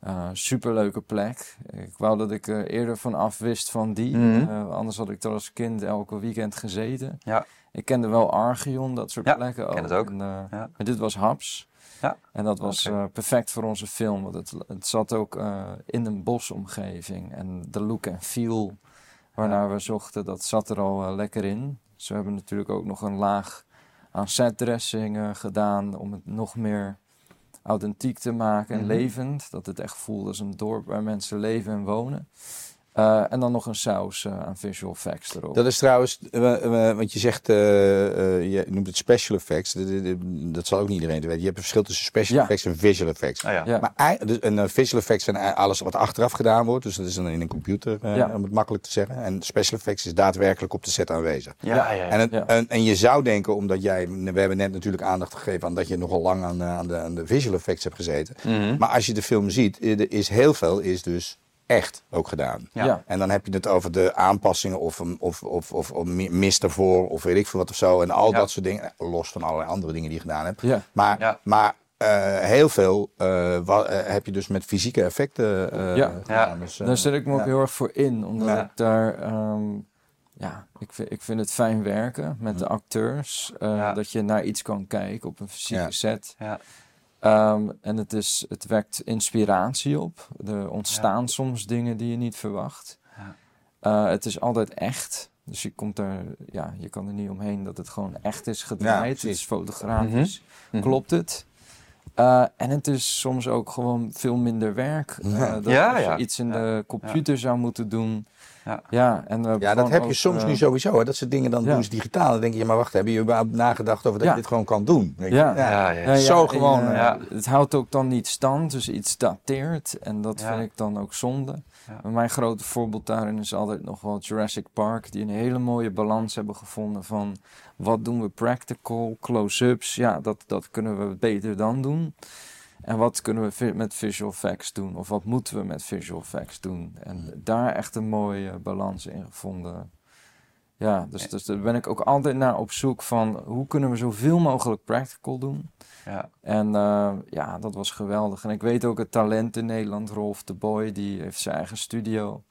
S2: Eh superleuke plek. Ik wou dat ik er eerder van af wist van die.
S1: Mhm.
S2: Eh, anders had ik er als kind elke weekend gezeten.
S1: Ja.
S2: Ik kende wel Archeon, dat soort
S1: Ja,
S2: plekken
S1: ken het ook.
S2: En, eh,
S1: Ja.
S2: Maar dit was Haps.
S1: Ja.
S2: En dat was perfect voor onze film. Want het, het zat ook in een bosomgeving. En de look en feel waarnaar we zochten, dat zat er al lekker in. Dus we hebben natuurlijk ook nog een laag aan setdressing gedaan om het nog meer authentiek te maken en
S1: Mhm.
S2: levend. Dat het echt voelt als een dorp waar mensen leven en wonen. Eh, en dan nog een saus eh, aan visual effects erop.
S3: Dat is trouwens, eh, want je zegt, eh, eh, je noemt het special effects. Dat, dat- dat zal ook niet iedereen weten. Je hebt een verschil tussen special
S2: Ja.
S3: effects en visual effects.
S1: Ah, ja.
S2: Ja.
S3: Maar dus een eh, visual effects zijn alles wat achteraf gedaan wordt. Dus dat is dan in een computer,
S2: Ja.
S3: om het makkelijk te zeggen. En special effects is daadwerkelijk op de set aanwezig.
S1: Ja, ja, ja.
S3: En, het-
S2: Ja.
S3: en, en je zou denken, omdat jij, we hebben net natuurlijk aandacht gegeven aan dat je nogal lang aan, aan, de, aan de visual effects hebt gezeten.
S1: Mhm.
S3: Maar als je de film ziet, is heel veel is dus echt ook gedaan.
S1: Ja.
S2: Ja.
S3: En dan heb je het over de aanpassingen of, of, of, of, of mi- mist ervoor of weet ik veel wat of zo. En al
S1: Ja.
S3: dat soort dingen, los van allerlei andere dingen die je gedaan hebt.
S2: Ja.
S3: Maar,
S1: Ja.
S3: maar eh, heel veel eh, wa- eh, heb je dus met fysieke effecten eh,
S2: Ja.
S3: gedaan.
S1: Ja.
S3: Dus,
S2: Daar zet ik me ook heel erg voor in, omdat
S3: Ja.
S2: ik daar, ehm, ja, ik vind, ik vind het fijn werken met de acteurs. eh,
S1: Ja.
S2: Dat je naar iets kan kijken op een fysieke
S3: Ja.
S2: set.
S1: Ja.
S2: Ehm, en het, is, het wekt inspiratie op. Er ontstaan soms dingen die je niet verwacht.
S1: Ja.
S2: Eh, het is altijd echt. Dus je, komt er, ja, je kan er niet omheen dat het gewoon echt is gedraaid. het is fotografisch.
S1: Mhm.
S2: Klopt het? Eh, en het is soms ook gewoon veel minder werk.
S3: Ja.
S2: dat als je iets in de computer zou moeten doen.
S1: Ja.
S2: Ja, en hebben
S3: Ja, dat heb je
S2: ook,
S3: soms
S2: eh,
S3: nu sowieso. Hè. Dat soort dingen dan
S2: ja.
S3: doen ze digitaal. Dan denk je, maar wacht, hebben je überhaupt nagedacht over dat
S2: Ja.
S3: je dit gewoon kan doen? Weet je?
S2: Ja.
S1: Ja, ja, ja.
S2: Ja, ja,
S3: Zo
S2: en,
S3: gewoon,
S2: eh,
S1: ja.
S2: Het houdt ook dan niet stand, dus iets dateert. En dat
S1: Ja.
S2: vind ik dan ook zonde. Mijn grote voorbeeld daarin is altijd nog wel Jurassic Park. Die een hele mooie balans hebben gevonden van... wat doen we practical, close-ups. Ja, dat, dat kunnen we beter dan doen. En wat kunnen we met visual effects doen? Of wat moeten we met visual effects doen? En daar echt een mooie balans in gevonden. Ja, dus, dus daar ben ik ook altijd naar op zoek van... hoe kunnen we zoveel mogelijk practical doen?
S1: Ja.
S2: En eh, ja, dat was geweldig. En ik weet ook het talent in Nederland, Rolf de Boy, die heeft zijn eigen studio.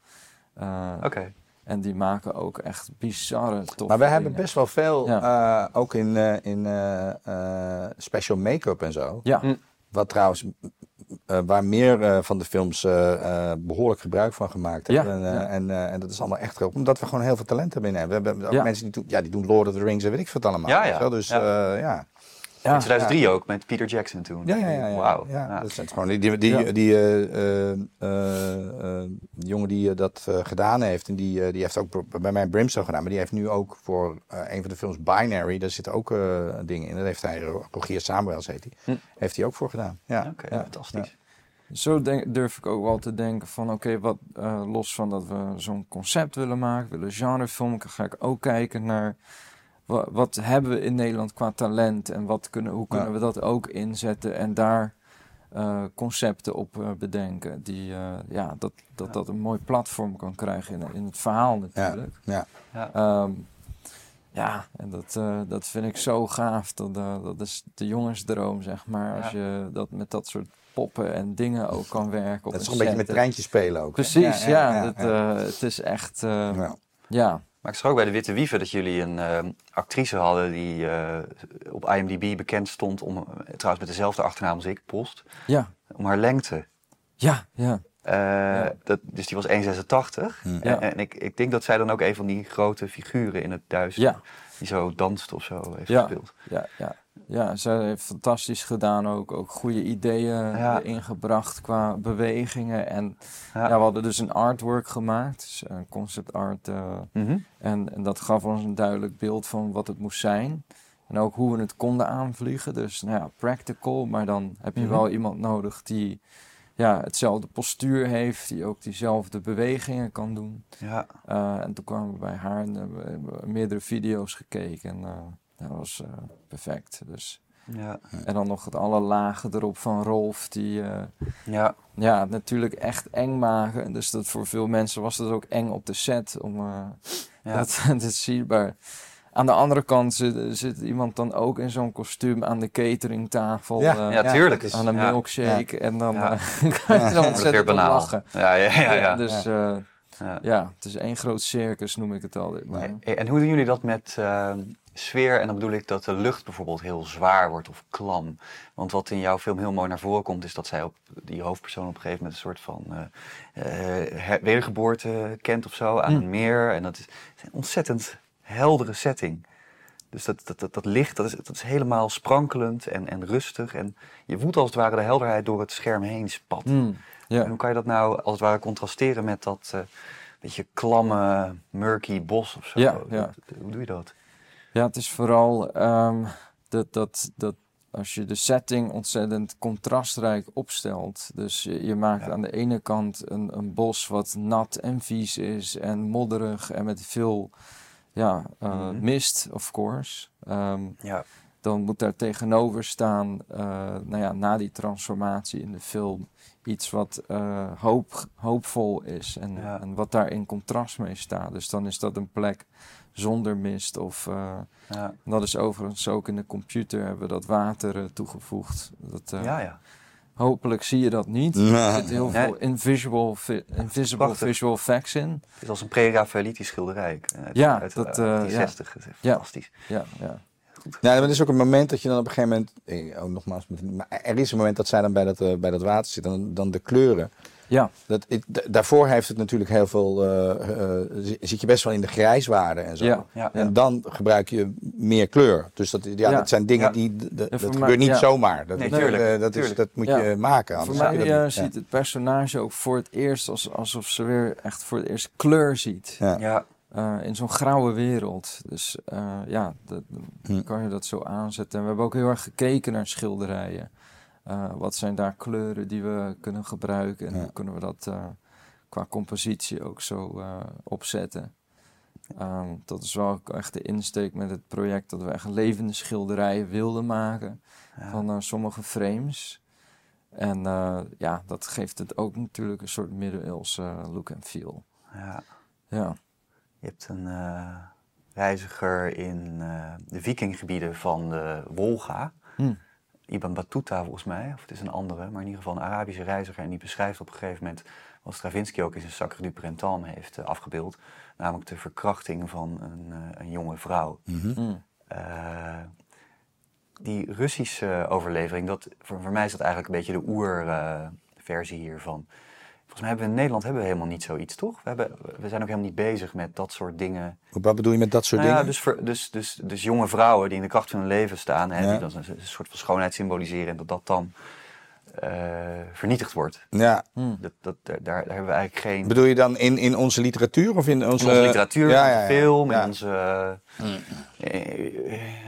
S2: Eh,
S1: Oké.
S2: En die maken ook echt bizarre toffe
S3: Maar we hebben best wel veel, eh, ook in, eh, in special make-up en zo.
S2: Ja,
S1: Hm.
S3: Wat trouwens, eh, waar meer eh, van de films eh, eh, behoorlijk gebruik van gemaakt
S2: Ja,
S3: hebben. En, eh,
S2: ja.
S3: en, eh, en dat is allemaal echt groot. Omdat we gewoon heel veel talenten binnen hebben. We hebben ook
S2: Ja.
S3: mensen die doen, ja, die doen Lord of the Rings en weet ik veel allemaal.
S1: Ja.
S3: Dus
S1: Ja.
S3: Ja.
S1: In
S2: ja,
S1: 2003 ook, met Peter Jackson toen.
S3: Ja, ja, ja. ja.
S1: Wauw.
S3: Ja,
S1: Ja.
S3: Dat zijn gewoon die, die, die,
S2: Ja.
S3: die, eh, eh, eh, eh, jongen die dat eh, gedaan heeft. En die, die heeft ook bij mij Brimstone gedaan. Maar die heeft nu ook voor eh, een van de films Binary. Daar zitten ook eh, dingen in. Dat heeft hij, Rogier Samuels heet hij.
S1: Hm.
S3: Heeft hij ook voor gedaan. Ja.
S1: Oké,
S2: Ja.
S1: fantastisch.
S2: Zo denk, durf ik ook wel te denken van oké, wat eh, los van dat we zo'n concept willen maken, willen genrefilm, ga ik ook kijken naar wa- wat hebben we in Nederland qua talent en wat kunnen, hoe kunnen
S3: Ja.
S2: we dat ook inzetten en daar eh, concepten op eh, bedenken die eh, ja, dat, dat dat een mooi platform kan krijgen in, in het verhaal natuurlijk.
S3: Ja.
S1: Ja.
S2: Ehm, ja, en dat, eh, dat vind ik zo gaaf. Dat, dat is de jongensdroom, zeg maar. Als
S1: Ja.
S2: je dat met dat soort poppen en dingen ook kan werken. Op
S3: Dat is
S2: een
S3: toch een beetje met treintjes spelen ook.
S2: Precies, ja.
S3: ja,
S2: het,
S3: ja.
S2: eh, het is echt, eh,
S3: Ja.
S1: Maar ik zag ook bij de Witte Wieven dat jullie een eh, actrice hadden die eh, op IMDb bekend stond om, eh, trouwens met dezelfde achternaam als ik, Post,
S2: Ja,
S1: om haar lengte.
S2: ja, ja.
S1: Eh, dat, dus die was 1,86.
S3: Hm.
S2: Ja.
S1: En, en ik, ik denk dat zij dan ook een van die grote figuren in het duister,
S2: Ja.
S1: die zo danst of zo, heeft
S2: Ja.
S1: gespeeld.
S2: Ja, ja. Ja, zij heeft fantastisch gedaan ook. Ook goede ideeën
S1: Ja.
S2: ingebracht qua bewegingen. En
S1: Ja.
S2: ja. we hadden dus een artwork gemaakt, dus een concept art. eh,
S1: Mhm.
S2: En, en dat gaf ons een duidelijk beeld van wat het moest zijn. En ook hoe we het konden aanvliegen. Dus nou ja, practical. Maar dan heb je
S1: Mhm.
S2: wel iemand nodig die ja, hetzelfde postuur heeft, die ook diezelfde bewegingen kan doen.
S1: Ja,
S2: Eh, en toen kwamen we bij haar en hebben we hebben meerdere video's gekeken. En eh, dat was eh, perfect. Dus.
S1: ja,
S2: En dan nog het alle lagen erop van Rolf, die eh,
S1: ja.
S2: ja, natuurlijk echt eng maken. Dus dat voor veel mensen was dat ook eng op de set om eh,
S1: ja.
S2: dat zien. Maar aan de andere kant zit, zit iemand dan ook in zo'n kostuum aan de cateringtafel.
S3: Ja.
S1: ja, tuurlijk.
S3: dat is-
S2: aan een
S1: ja.
S2: milkshake. En dan kan je dan ontzettend lachen.
S1: Ja, ja, ja. ja.
S2: Dus eh,
S1: Ja.
S2: ja, het is één groot circus, noem ik het altijd. Maar,
S1: En hoe doen jullie dat met ehm, sfeer? En dan bedoel ik dat de lucht bijvoorbeeld heel zwaar wordt of klam. Want wat in jouw film heel mooi naar voren komt, is dat zij op die hoofdpersoon op een gegeven moment een soort van her- wedergeboorte kent of zo aan
S2: Hmm.
S1: een meer. En dat is een ontzettend heldere setting. Dus dat, dat, dat, dat licht, dat is, dat is helemaal sprankelend en, en rustig. En je voelt als het ware de helderheid door het scherm heen spat.
S2: Hmm,
S1: En hoe kan je dat nou als het ware contrasteren met dat eh beetje klamme, murky bos of zo? Hoe doe je dat?
S2: Ja, het is vooral ehm, dat, dat, dat als je de setting ontzettend contrastrijk opstelt. Dus je, je maakt
S1: Ja.
S2: aan de ene kant een, een bos wat nat en vies is en modderig en met veel ja, eh,
S1: Mhm.
S2: mist, of course. Ehm,
S1: Ja,
S2: dan moet daar tegenover staan, eh, nou ja, na die transformatie in de film, iets wat eh, hoop, hoopvol is en,
S1: Ja.
S2: en wat daar in contrast mee staat. Dus dan is dat een plek zonder mist of... eh,
S1: ja,
S2: dat is overigens ook in de computer hebben we dat water eh, toegevoegd. Dat, eh,
S1: ja. ja.
S2: Hopelijk zie je dat niet. Er zit heel
S1: Nee.
S2: veel invisible, vi- invisible
S1: Prachtig.
S2: visual effects in.
S1: Het is als een pre-Raphaelitisch schilderij. eh, uit-
S2: Ja,
S1: uit,
S2: dat,
S1: uit
S2: eh,
S1: die
S2: ja.
S1: 60. Het is
S2: Ja.
S1: fantastisch.
S2: Ja, ja.
S3: Ja, maar er is ook een moment dat je dan op een gegeven moment. Oh, nogmaals, met- maar er is een moment dat zij dan bij dat, bij dat water zit. Dan, dan de kleuren.
S2: Ja.
S3: Dat, ik- daarvoor heeft het natuurlijk heel veel. eh, eh, zi- zit je best wel in de grijswaarde en zo.
S2: Ja.
S1: Ja,
S3: En dan gebruik je meer kleur. Dus dat, ja,
S2: Ja.
S3: dat zijn dingen
S1: Ja.
S3: die. dat gebeurt niet
S2: ja.
S3: zomaar. Dat,
S1: Nee, tuurlijk,
S3: eh, dat, is, dat moet
S2: Ja.
S3: je maken.
S2: Voor mij
S3: je dat niet. Ja.
S2: ziet het personage ook voor het eerst als, alsof ze weer echt voor het eerst kleur ziet.
S3: Ja.
S1: ja,
S2: Eh, in zo'n grauwe wereld. Dus eh, ja, dat,
S3: Hm.
S2: dan kan je dat zo aanzetten. En we hebben ook heel erg gekeken naar schilderijen. Eh, wat zijn daar kleuren die we kunnen gebruiken? En
S3: Ja.
S2: hoe kunnen we dat eh, qua compositie ook zo eh, opzetten? Ehm, dat is wel ook echt de insteek met het project. Dat we echt levende schilderijen wilden maken
S1: ja.
S2: van sommige frames. En ja, dat geeft het ook natuurlijk een soort middeleeuwse look en feel.
S1: ja.
S2: Ja.
S1: Je hebt een reiziger in de vikinggebieden van de Wolga.
S2: Hm.
S1: Ibn Battuta volgens mij, of het is een andere, maar in ieder geval een Arabische reiziger. En die beschrijft op een gegeven moment wat Stravinsky ook in zijn Sacre du Printemps heeft eh, afgebeeld. Namelijk de verkrachting van een, eh, een jonge vrouw.
S3: Mhm.
S2: Hm.
S1: Eh, die Russische overlevering, dat, voor, voor mij is dat eigenlijk een beetje de oerversie hiervan. Volgens mij hebben we in Nederland hebben we helemaal niet zoiets, toch? We, hebben, we zijn ook helemaal niet bezig met dat soort dingen.
S3: Wat bedoel je met dat soort
S1: Nou ja,
S3: dingen?
S1: dus, voor, dus, dus, dus jonge vrouwen die in de kracht van hun leven staan, hè,
S3: Ja.
S1: die dan een, een soort van schoonheid symboliseren en dat dat dan eh, vernietigd wordt.
S3: Ja.
S2: Hm.
S1: Dat, dat, daar, daar hebben we eigenlijk geen...
S3: Bedoel je dan in, in onze literatuur of in onze,
S1: in onze literatuur,
S3: Ja,
S1: film,
S3: Ja.
S1: in onze eh,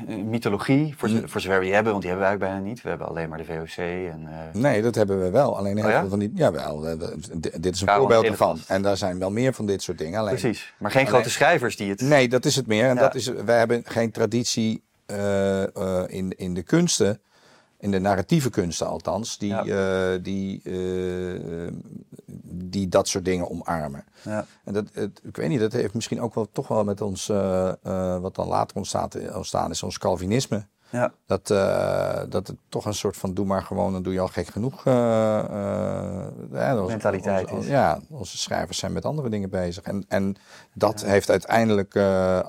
S1: eh, mythologie, voor, zo- voor zover we die hebben, want die hebben we eigenlijk bijna niet. We hebben alleen maar de VOC en... eh,
S3: Nee, dat hebben we wel. Alleen heel
S1: Oh ja?
S3: veel van die. Jawel, dit is een
S1: Karel
S3: voorbeeld ervan. En daar zijn wel meer van dit soort dingen. Alleen,
S1: Precies, maar geen
S3: Alleen-
S1: grote schrijvers die het...
S3: Nee, dat is het meer. En
S1: Ja.
S3: dat is, wij hebben geen traditie eh, eh, in, in de kunsten, in de narratieve kunsten althans, die, eh, die, eh, die dat soort dingen omarmen.
S1: Ja,
S3: En dat, het, ik weet niet, dat heeft misschien ook wel toch wel met ons, eh, wat dan later ontstaat, ontstaan is, ons Calvinisme.
S1: ja,
S3: Dat, dat het toch een soort van doe maar gewoon, dan doe je al gek genoeg. ja, onze-
S1: Mentaliteit
S3: onze-
S1: is.
S3: Ja, onze schrijvers zijn met andere dingen bezig. En, en dat heeft uiteindelijk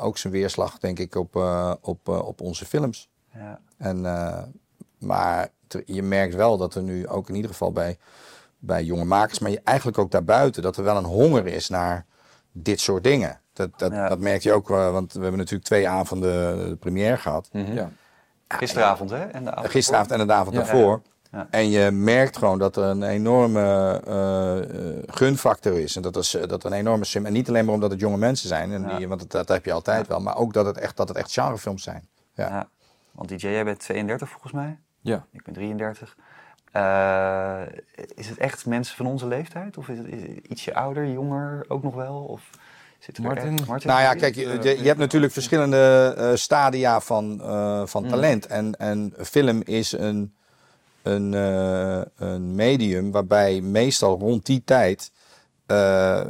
S3: ook zijn weerslag, denk ik, op, op, op onze films.
S1: ja,
S3: En, maar je merkt wel dat er nu ook in ieder geval bij, bij jonge makers, maar je eigenlijk ook daarbuiten, dat er wel een honger is naar dit soort dingen. Dat, dat,
S1: Ja.
S3: dat merk je ook, eh, want we hebben natuurlijk twee avonden de première gehad.
S1: Mhm.
S2: Ja.
S1: Gisteravond, hè? En de avond
S3: Gisteravond en de avond
S2: Ja.
S3: daarvoor.
S1: Ja.
S3: En je merkt gewoon dat er een enorme eh, eh, gunfactor is. En dat, is, dat er een enorme sim. En niet alleen maar omdat het jonge mensen zijn, en
S1: Ja.
S3: die, want dat, dat heb je altijd wel. Maar ook dat het echt, dat het echt genrefilms zijn. Ja.
S1: Ja. Want DJ, jij bent 32 volgens mij.
S2: Ja.
S1: Ik ben 33. Eh, is het echt mensen van onze leeftijd? Of is het, is het ietsje ouder, jonger ook nog wel? Of zit er
S2: Martin?
S3: Nou ja, kijk, je, je hebt natuurlijk verschillende eh, stadia van, eh, van
S1: Mm.
S3: talent. En, en film is een, een, eh, een medium waarbij meestal rond die tijd eh,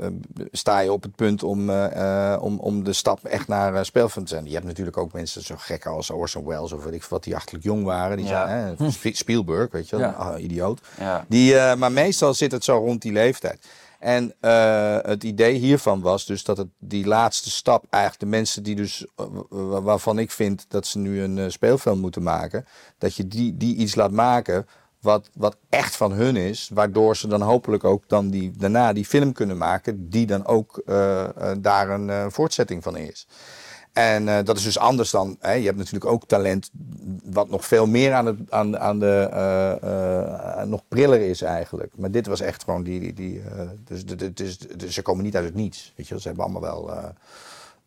S3: sta je op het punt om, eh, om, om de stap echt naar eh, speelfilm te zijn. Je hebt natuurlijk ook mensen zo gek als Orson Welles of weet ik wat, die achterlijk jong waren. Die
S1: Ja.
S3: zijn, hè, Sp- Spielberg, weet je wel,
S2: Ja.
S3: ah, idioot.
S1: Ja.
S3: Die, maar meestal zit het zo rond die leeftijd. En het idee hiervan was dus dat het die laatste stap, eigenlijk de mensen die dus, wa- waarvan ik vind dat ze nu een speelfilm moeten maken, dat je die, die iets laat maken wat, wat echt van hun is, waardoor ze dan hopelijk ook dan die, daarna die film kunnen maken, die dan ook eh, eh, daar een eh, voortzetting van is. En dat is dus anders dan. Hè, je hebt natuurlijk ook talent. wat nog veel meer aan, het, aan, aan de. nog priller is eigenlijk. Maar dit was echt gewoon die. die, dus, de- dus, ze komen niet uit het niets. Weet je, ze hebben allemaal wel.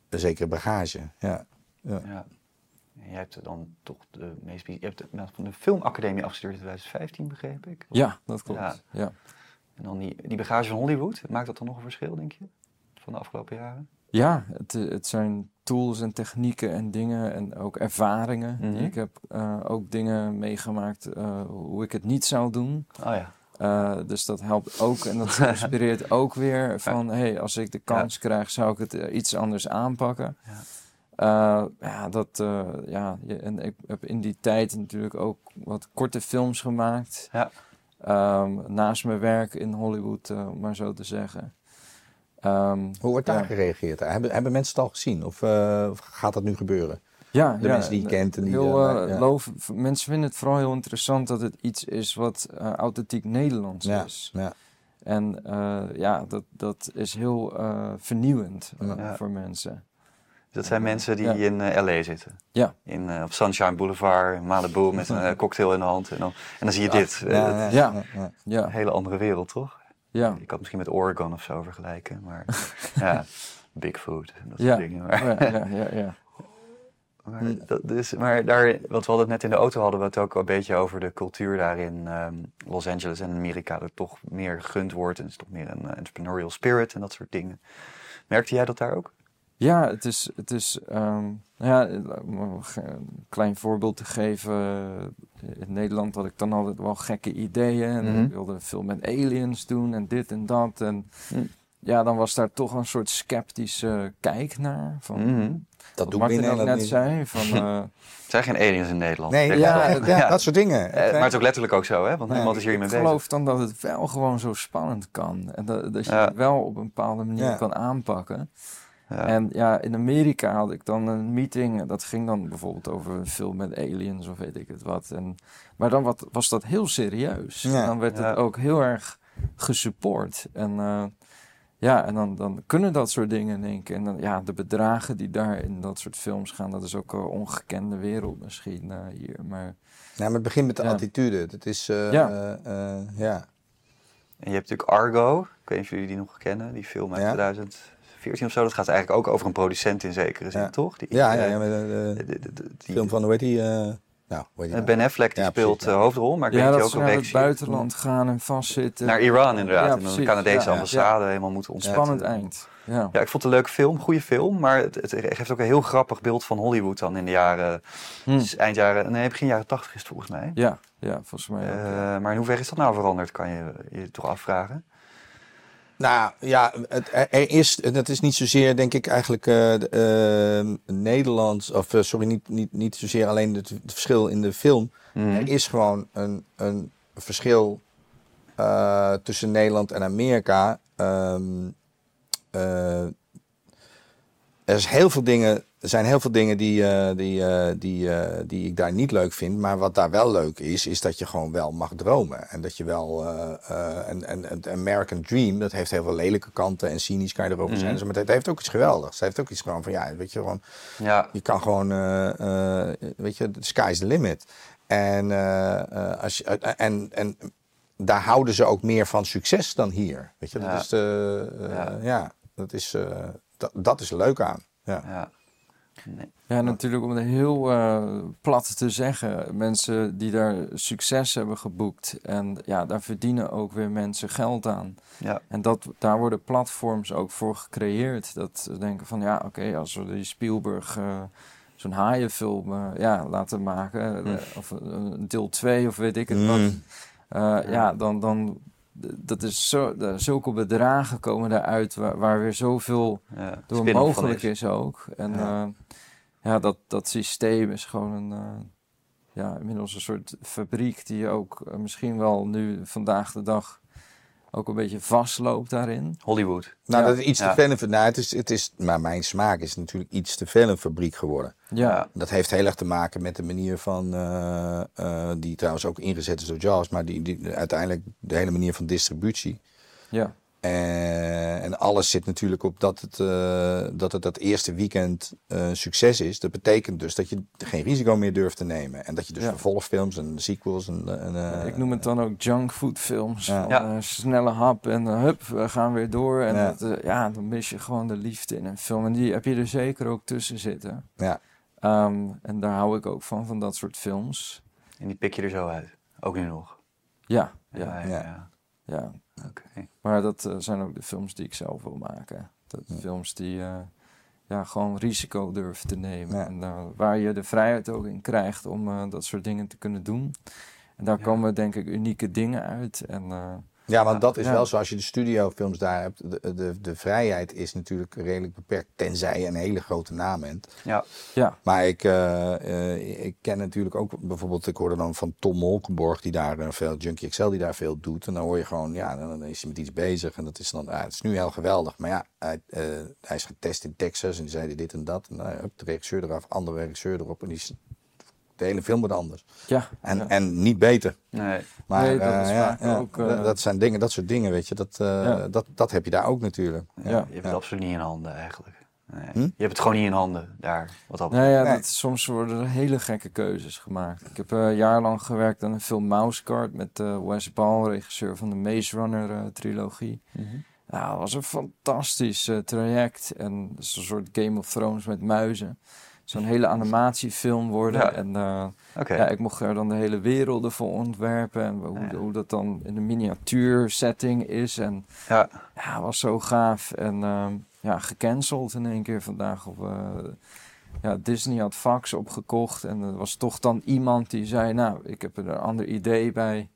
S3: een zekere bagage. Ja. Ja.
S1: En jij hebt dan toch de meest... Je hebt van de filmacademie afgestudeerd in 2015, begreep ik.
S2: Ja, dat klopt.
S1: Ja.
S2: Ja.
S1: En dan die, die bagage van Hollywood, maakt dat dan nog een verschil, denk je? Van de afgelopen jaren?
S2: Ja, het, eh, het zijn tools en technieken en dingen en ook ervaringen.
S1: Mhm.
S2: Ik heb eh, ook dingen meegemaakt eh, hoe ik het niet zou doen.
S1: Oh ja.
S2: Dus dat helpt ook en dat inspireert ook weer van... hey, als ik de kans krijg, zou ik het iets anders aanpakken.
S1: Ja.
S2: Eh, ja, dat, eh, ja, je- en ik heb in die tijd natuurlijk ook wat korte films gemaakt.
S1: Ja.
S2: Ehm, naast mijn werk in Hollywood, eh, om maar zo te zeggen. Ehm,
S3: Hoe wordt daar
S2: Ja.
S3: gereageerd? Hebben, hebben mensen het al gezien? Of, eh, of gaat dat nu gebeuren?
S2: Ja,
S3: De
S2: ja,
S3: mensen die je kent en die,
S2: Heel,
S3: ja.
S2: loof- mensen vinden het vooral heel interessant dat het iets is wat authentiek Nederlands
S3: Ja.
S2: is.
S3: Ja.
S2: En eh, ja, dat, dat is heel eh, vernieuwend
S1: Ja.
S2: voor mensen.
S1: Dus dat zijn mensen die
S2: Ja.
S1: in eh, L.A. zitten.
S2: Ja.
S1: In, eh, op Sunshine Boulevard, in Malibu, met een eh, cocktail in de hand. En dan, en dan zie je dit.
S3: Ja, ja,
S2: Ja.
S1: Een hele andere wereld, toch?
S2: ja.
S1: Ik kan het misschien met Oregon of zo vergelijken. Maar ja, Bigfoot en dat
S2: Ja.
S1: soort dingen. Maar,
S2: Ja, ja, ja, ja.
S1: Maar, dat, dus, maar daar, wat we hadden het net in de auto, hadden we het ook een beetje over de cultuur daar in ehm, Los Angeles en Amerika. Dat toch meer gegund wordt en het is toch meer een entrepreneurial spirit en dat soort dingen. Merkte jij dat daar ook?
S2: Ja, het is, het is ehm, nou ja, om een ge- een klein voorbeeld te geven. In Nederland had ik dan altijd wel gekke ideeën. En
S1: Mhm.
S2: ik wilde veel met aliens doen en dit en dat. En
S1: Mhm.
S2: ja, dan was daar toch een soort sceptische kijk naar. Van,
S1: Mhm.
S3: Dat en dat
S2: net
S3: niet.
S2: zei. Van, eh,
S1: Er zijn geen aliens in Nederland.
S3: Nee, ja, dat soort dingen.
S1: Eh, maar het is ook letterlijk ook zo, hè? Want
S3: Nee,
S1: niemand is hier mee
S2: ik
S1: bezig.
S2: geloof dan dat het wel gewoon zo spannend kan. En dat, dat je
S1: Ja.
S2: het wel op een bepaalde manier
S3: Ja.
S2: kan aanpakken. En ja, in Amerika had ik dan een meeting. Dat ging dan bijvoorbeeld over een film met aliens of weet ik het wat. En, maar dan wat, was dat heel serieus. Dan werd het ook heel erg gesupport. En eh, ja, en dan, dan kunnen dat soort dingen denk ik. En dan, ja, de bedragen die daar in dat soort films gaan, dat is ook een ongekende wereld misschien eh, hier. Maar,
S3: ja, maar het begint met de attitude. Dat is, eh,
S2: ja.
S3: ja.
S1: En je hebt natuurlijk Argo. Ik weet niet of jullie die nog kennen, die film uit
S3: 2000.
S1: 14 of zo. Dat gaat eigenlijk ook over een producent in zekere zin, toch? Die,
S3: ja, ja,
S1: eh,
S3: ja de,
S1: de,
S3: film van, hoe eh, nou,
S1: ben? Affleck die speelt de eh, hoofdrol, maar ik weet
S2: dat
S1: je ook een het
S2: buitenland gaan en vastzitten.
S1: Naar Iran inderdaad, en de Canadese ambassade helemaal moeten ontzetten.
S2: Spannend eind. Ja.
S1: ja. ik vond het een leuke film, goede film, maar het, geeft ook een heel grappig beeld van Hollywood dan in de jaren, hmm. eind jaren, nee, begin jaren tachtig is het volgens mij.
S2: Ja, ja volgens mij.
S1: Maar in hoeverre is dat nou veranderd, kan je je toch afvragen?
S3: Nou ja, het, er er is, dat is niet zozeer denk ik eigenlijk eh de, eh, Nederlands, of eh, sorry, niet, niet, niet zozeer alleen het, het verschil in de film.
S1: Mhm.
S3: Er is gewoon een, een verschil eh, tussen Nederland en Amerika. Ehm, eh, er, is heel veel dingen, er zijn heel veel dingen die, eh, die, eh, die, eh, die ik daar niet leuk vind. Maar wat daar wel leuk is, is dat je gewoon wel mag dromen. En dat je wel. en, en, de American Dream, dat heeft heel veel lelijke kanten en cynisch kan je erover zijn.
S1: Mhm.
S3: Maar het heeft ook iets geweldigs. Het heeft ook iets gewoon van ja, weet je, gewoon
S1: Ja,
S3: je kan gewoon, weet je, the sky's the limit. En, als je, en, en daar houden ze ook meer van succes dan hier. Weet je, dat
S1: Ja.
S3: is
S1: Ja.
S3: ja. dat is, dat, dat is leuk aan. Ja.
S1: ja. Nee.
S2: Ja, natuurlijk om het heel eh, plat te zeggen. Mensen die daar succes hebben geboekt. En ja, daar verdienen ook weer mensen geld aan.
S1: Ja.
S2: En dat, daar worden platforms ook voor gecreëerd. Dat ze denken van ja, oké, als we die Spielberg eh, zo'n haaienfilm eh, ja, laten maken.
S1: Mm.
S2: Of een deel 2 of weet ik het wat.
S3: Mm.
S2: Eh, ja, dan, dan dat is zo, zulke bedragen komen daaruit waar, waar weer zoveel
S1: Ja,
S2: door mogelijk is. ook. En
S3: Ja.
S2: ja, ja dat, dat systeem is gewoon een, eh, ja, inmiddels een soort fabriek die ook eh, misschien wel nu vandaag de dag ook een beetje vastloopt daarin.
S1: Hollywood.
S3: Nou,
S2: Ja.
S3: dat is iets
S1: Ja.
S3: te veel. een- Nou, het is, het is, maar mijn smaak is natuurlijk iets te veel een fabriek geworden.
S2: Ja,
S3: Dat heeft heel erg te maken met de manier van, eh, eh, die trouwens ook ingezet is door Jaws, maar die, die, uiteindelijk de hele manier van distributie.
S2: ja,
S3: Eh, en alles zit natuurlijk op dat het, eh, dat, het dat eerste weekend eh, een succes is. Dat betekent dus dat je geen risico meer durft te nemen. En dat je dus
S2: Ja.
S3: vervolgfilms en sequels en... en eh,
S2: ik noem het dan ook junkfood films.
S3: Ja.
S2: Van,
S1: Ja.
S2: snelle hap en hup, we gaan weer door. En
S3: Ja.
S2: dat, ja, dan mis je gewoon de liefde in een film. En die heb je er zeker ook tussen zitten.
S3: Ja.
S2: Ehm, en daar hou ik ook van, van dat soort films.
S1: En die pik je er zo uit. Ook nu nog.
S2: Ja, ja,
S1: ja.
S3: ja.
S2: Maar dat eh, zijn ook de films die ik zelf wil maken. Dat
S3: Ja.
S2: films die eh, ja, gewoon risico durven te nemen.
S3: Ja.
S2: En eh, waar je de vrijheid ook in krijgt om dat soort dingen te kunnen doen. En daar
S1: Ja.
S2: komen denk ik unieke dingen uit. En
S3: Ja, want dat is
S2: Ja.
S3: wel zo. Als je de studiofilms daar hebt, de, de, de vrijheid is natuurlijk redelijk beperkt. Tenzij je een hele grote naam bent.
S1: Ja.
S2: ja,
S3: Maar ik, eh, eh, ik ken natuurlijk ook bijvoorbeeld, ik hoorde dan van Tom Molkenborg, die daar eh, veel, Junkie XL, die daar veel doet. En dan hoor je gewoon, ja, dan, dan is hij met iets bezig. En dat is dan, ja, het is nu heel geweldig. Maar ja, hij, eh, hij is getest in Texas en die zeiden dit en dat. En dan hup, de regisseur eraf, andere regisseur erop. En die, is- de hele film wordt anders.
S2: ja,
S3: En,
S2: ja.
S3: en niet beter.
S1: Nee.
S3: Maar
S2: Nee, dat
S3: eh, ja, ja,
S2: ook, eh,
S3: dat, dat zijn dingen, dat soort dingen, weet je. Dat, eh,
S2: Ja.
S3: dat, dat heb je daar ook natuurlijk.
S2: Ja.
S1: Je hebt het
S3: Ja.
S1: absoluut niet in handen eigenlijk. Nee.
S3: Hm?
S1: Je hebt het gewoon niet in handen daar. Wat dat
S2: Nou ja,
S3: Nee.
S2: dat, soms worden er hele gekke keuzes gemaakt. Ik heb eh jarenlang gewerkt aan een film Mousecard met eh, Wes Ball, regisseur van de Maze Runner trilogie. Ja, het was een fantastisch traject. En het is een soort Game of Thrones met muizen. Zo'n hele animatiefilm worden.
S1: Ja.
S2: En eh, ja, ik mocht er dan de hele werelden voor ontwerpen. En hoe,
S1: Ja.
S2: hoe dat dan in de miniatuur setting is. En
S1: Ja.
S2: was zo gaaf. En ehm, ja, gecanceld in één keer vandaag. Op, eh, ja, Disney had fax opgekocht. En er was toch dan iemand die zei... Nou, ik heb er een ander idee bij.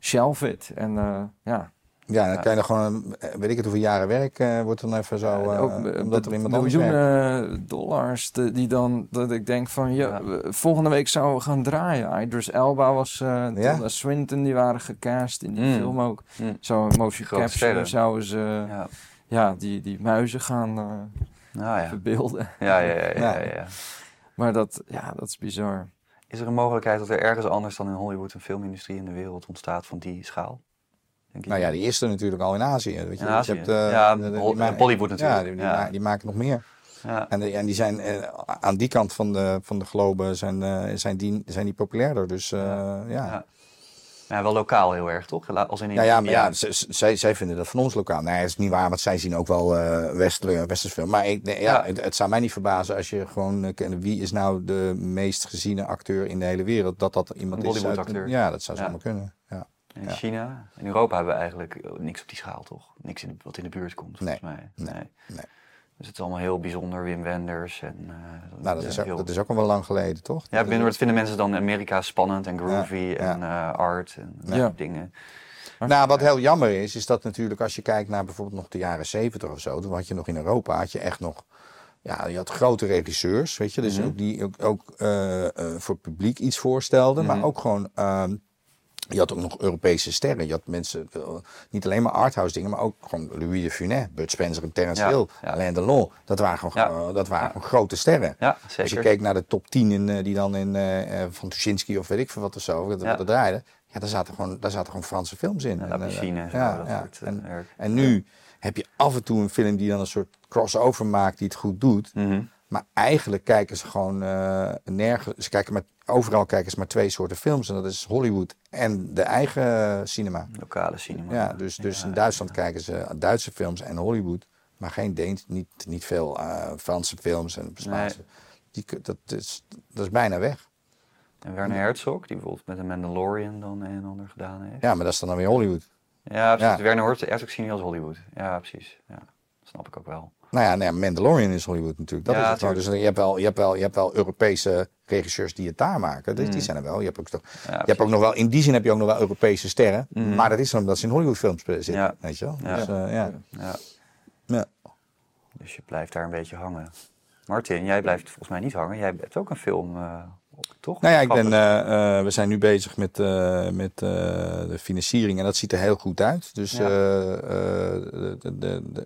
S2: Shelf it. En eh, ja,
S3: Ja, dan kan je er gewoon, eh, weet ik het, hoeveel jaren werk eh, wordt dan even zo, eh,
S2: ook eh,
S3: omdat er iemand anders werkt.
S2: miljoenen dollars te- die dan dat ik denk van ja, volgende week zouden we gaan draaien. Idris Elba was uh,
S3: Ja?
S2: Tilda Swinton die waren gecast in die
S1: Mm.
S2: film ook.
S1: Mm.
S2: Zo een motion capture zouden ze ja.
S1: Ja.
S2: die, die muizen gaan eh,
S1: Nou ja.
S2: verbeelden.
S1: Ja, ja, ja, ja,
S3: Ja.
S1: ja, ja.
S2: Maar dat, ja, dat is bizar.
S1: Is er een mogelijkheid dat er ergens anders dan in Hollywood een filmindustrie in de wereld ontstaat van die schaal? Denk?
S3: Nou ja, die eerste natuurlijk al in Azië. Weet je.
S1: In Azië.
S3: Je hebt,
S1: Ja,
S3: de- de- die
S1: Hol-
S3: ma-
S1: Bollywood natuurlijk.
S3: Ja, die, die,
S1: Ja.
S3: ma- die maken nog meer.
S1: Ja.
S3: En, de- en die zijn eh, aan die kant van de, van de globe zijn, zijn, die, zijn die populairder. Dus ja. Ja.
S1: Wel lokaal heel erg, toch? Als in
S3: Ja, ja, maar ja, z- z- zij, zij vinden dat van ons lokaal. Nee, dat is niet waar, want zij zien ook wel eh westers westers film. Maar ik, nee, ja. Het, het zou mij niet verbazen als je gewoon kent wie is nou de meest geziene acteur in de hele wereld. Dat dat iemand
S1: Een
S3: is. uit-. Ja, dat zou zomaar kunnen. Ja.
S1: In
S3: Ja.
S1: China, in Europa hebben we eigenlijk eh, niks op die schaal, toch? Niks in, wat in de buurt komt, volgens
S3: Nee,
S1: mij.
S3: nee, nee.
S1: Dus het is allemaal heel bijzonder, Wim Wenders. En, eh,
S3: Nou, dat is, ook,
S1: heel-
S3: dat is ook al wel lang geleden, toch?
S1: Ja, binnen, dat vinden mensen dan in Amerika spannend en groovy
S3: Ja,
S1: en eh, art en
S2: Ja.
S1: dingen.
S3: Nou, wat heel jammer is, is dat natuurlijk als je kijkt naar bijvoorbeeld nog de jaren zeventig of zo, toen had je nog in Europa, had je echt nog, ja, je had grote regisseurs, weet je, dus
S1: Mhm.
S3: ook die ook, ook voor het publiek iets voorstelden,
S1: Mhm.
S3: maar ook gewoon, ehm, je had ook nog Europese sterren. Je had mensen, niet alleen maar arthouse dingen, maar ook gewoon Louis de Funès, Bud Spencer en Terence
S1: Ja,
S3: Hill,
S1: ja.
S3: Alain Delon. Dat waren gewoon,
S1: Ja.
S3: eh, dat waren gewoon grote sterren.
S1: Ja,
S3: Als je keek naar de top 10 in, eh, die dan in, eh, van Tuschinski of weet ik veel wat of zo, dat, dat draaiden. Ja, daar zaten, gewoon, daar zaten gewoon Franse films in. En,
S1: zo,
S3: ja, En, en nu heb je af en toe een film die dan een soort crossover maakt die het goed doet.
S1: Mhm.
S3: Maar eigenlijk kijken ze gewoon nergens. Ze kijken maar, overal kijken ze maar twee soorten films. En dat is Hollywood en de eigen cinema.
S1: Lokale cinema.
S3: Ja, dus, dus
S1: Ja,
S3: in Duitsland kijken ze Duitse films en Hollywood. Maar geen Deens, niet, niet veel eh, Franse films en Spaanse. Die, dat, is, dat is bijna weg.
S1: En Werner Herzog, die bijvoorbeeld met de Mandalorian dan een en ander gedaan heeft.
S3: Ja, maar dat is dan, dan weer Hollywood.
S1: Ja, precies.
S3: Ja.
S1: Werner Herzog zie je niet als Hollywood. Ja, precies. Ja, dat snap ik ook wel.
S3: Nou ja, nee, Mandalorian is Hollywood natuurlijk. Dat
S1: Ja,
S3: is het. Dus je hebt, wel, je, hebt wel, je hebt wel Europese regisseurs die het daar maken. Dus die
S1: Mm.
S3: zijn er wel. Je hebt, ook, toch-
S1: Ja,
S3: je hebt ook nog wel, in die zin heb je ook nog wel Europese sterren.
S1: Mm.
S3: Maar dat is dan omdat ze in Hollywood films zitten.
S1: Ja.
S3: Weet je wel?
S1: Ja.
S3: Dus, eh, ja.
S1: Ja.
S3: Ja.
S1: Dus je blijft daar een beetje hangen. Martin, jij blijft volgens mij niet hangen. Jij hebt ook een film, eh, toch?
S3: Nou ja, ik ben, eh, eh, we zijn nu bezig met, eh, met de financiering en dat ziet er heel goed uit. Dus
S1: Ja.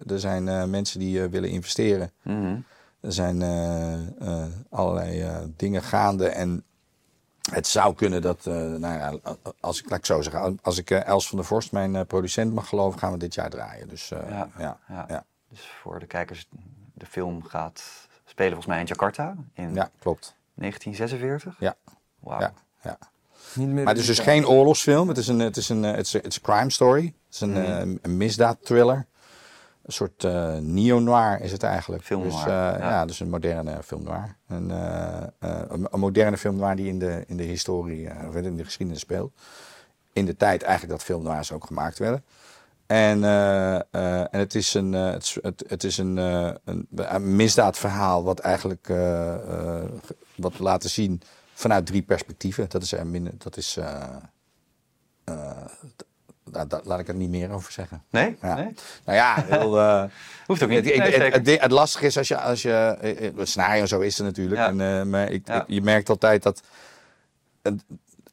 S3: er zijn mensen die willen investeren.
S1: Mhm.
S3: Er zijn allerlei dingen gaande en het zou kunnen dat, nou ja, als ik, laat ik zo zeggen, als ik Els van der Vorst, mijn producent mag geloven, gaan we dit jaar draaien. Dus
S1: Ja.
S3: ja.
S1: Ja.
S3: Ja.
S1: Dus voor de kijkers, de film gaat spelen volgens mij in Jakarta in
S3: ja, klopt.
S1: 1946.
S3: Ja.
S1: Wauw.
S3: Ja. Ja.
S2: Niet meer
S3: Maar het is dus geen oorlogsfilm. Het is een, het is een, het is een, het is een crime story. Het is een, eh, een misdaadthriller. Een soort eh neo-noir is het eigenlijk.
S1: Film
S3: dus,
S1: noir,
S3: eh,
S1: ja.
S3: ja. dus een moderne film noir. Een, eh, eh, een, moderne film noir die in de, in de historie, eh, of in de geschiedenis speelt. In de tijd eigenlijk dat film noirs ook gemaakt werden. En, eh, eh, en het is een, eh, het, het, het is een, een, misdaadverhaal wat eigenlijk ge- wat laten zien vanuit drie perspectieven. Dat is er minder, dat is. d- daar, laat ik er niet meer over zeggen.
S1: Nee?
S3: Ja.
S1: nee?
S3: Nou ja, heel,
S1: Hoeft ook niet.
S3: het, ik-
S1: Nee,
S3: het, lastige is als je, als je het scenario zo is er natuurlijk.
S1: Ja.
S3: En, maar ik,
S1: Ja.
S3: ik- je merkt altijd dat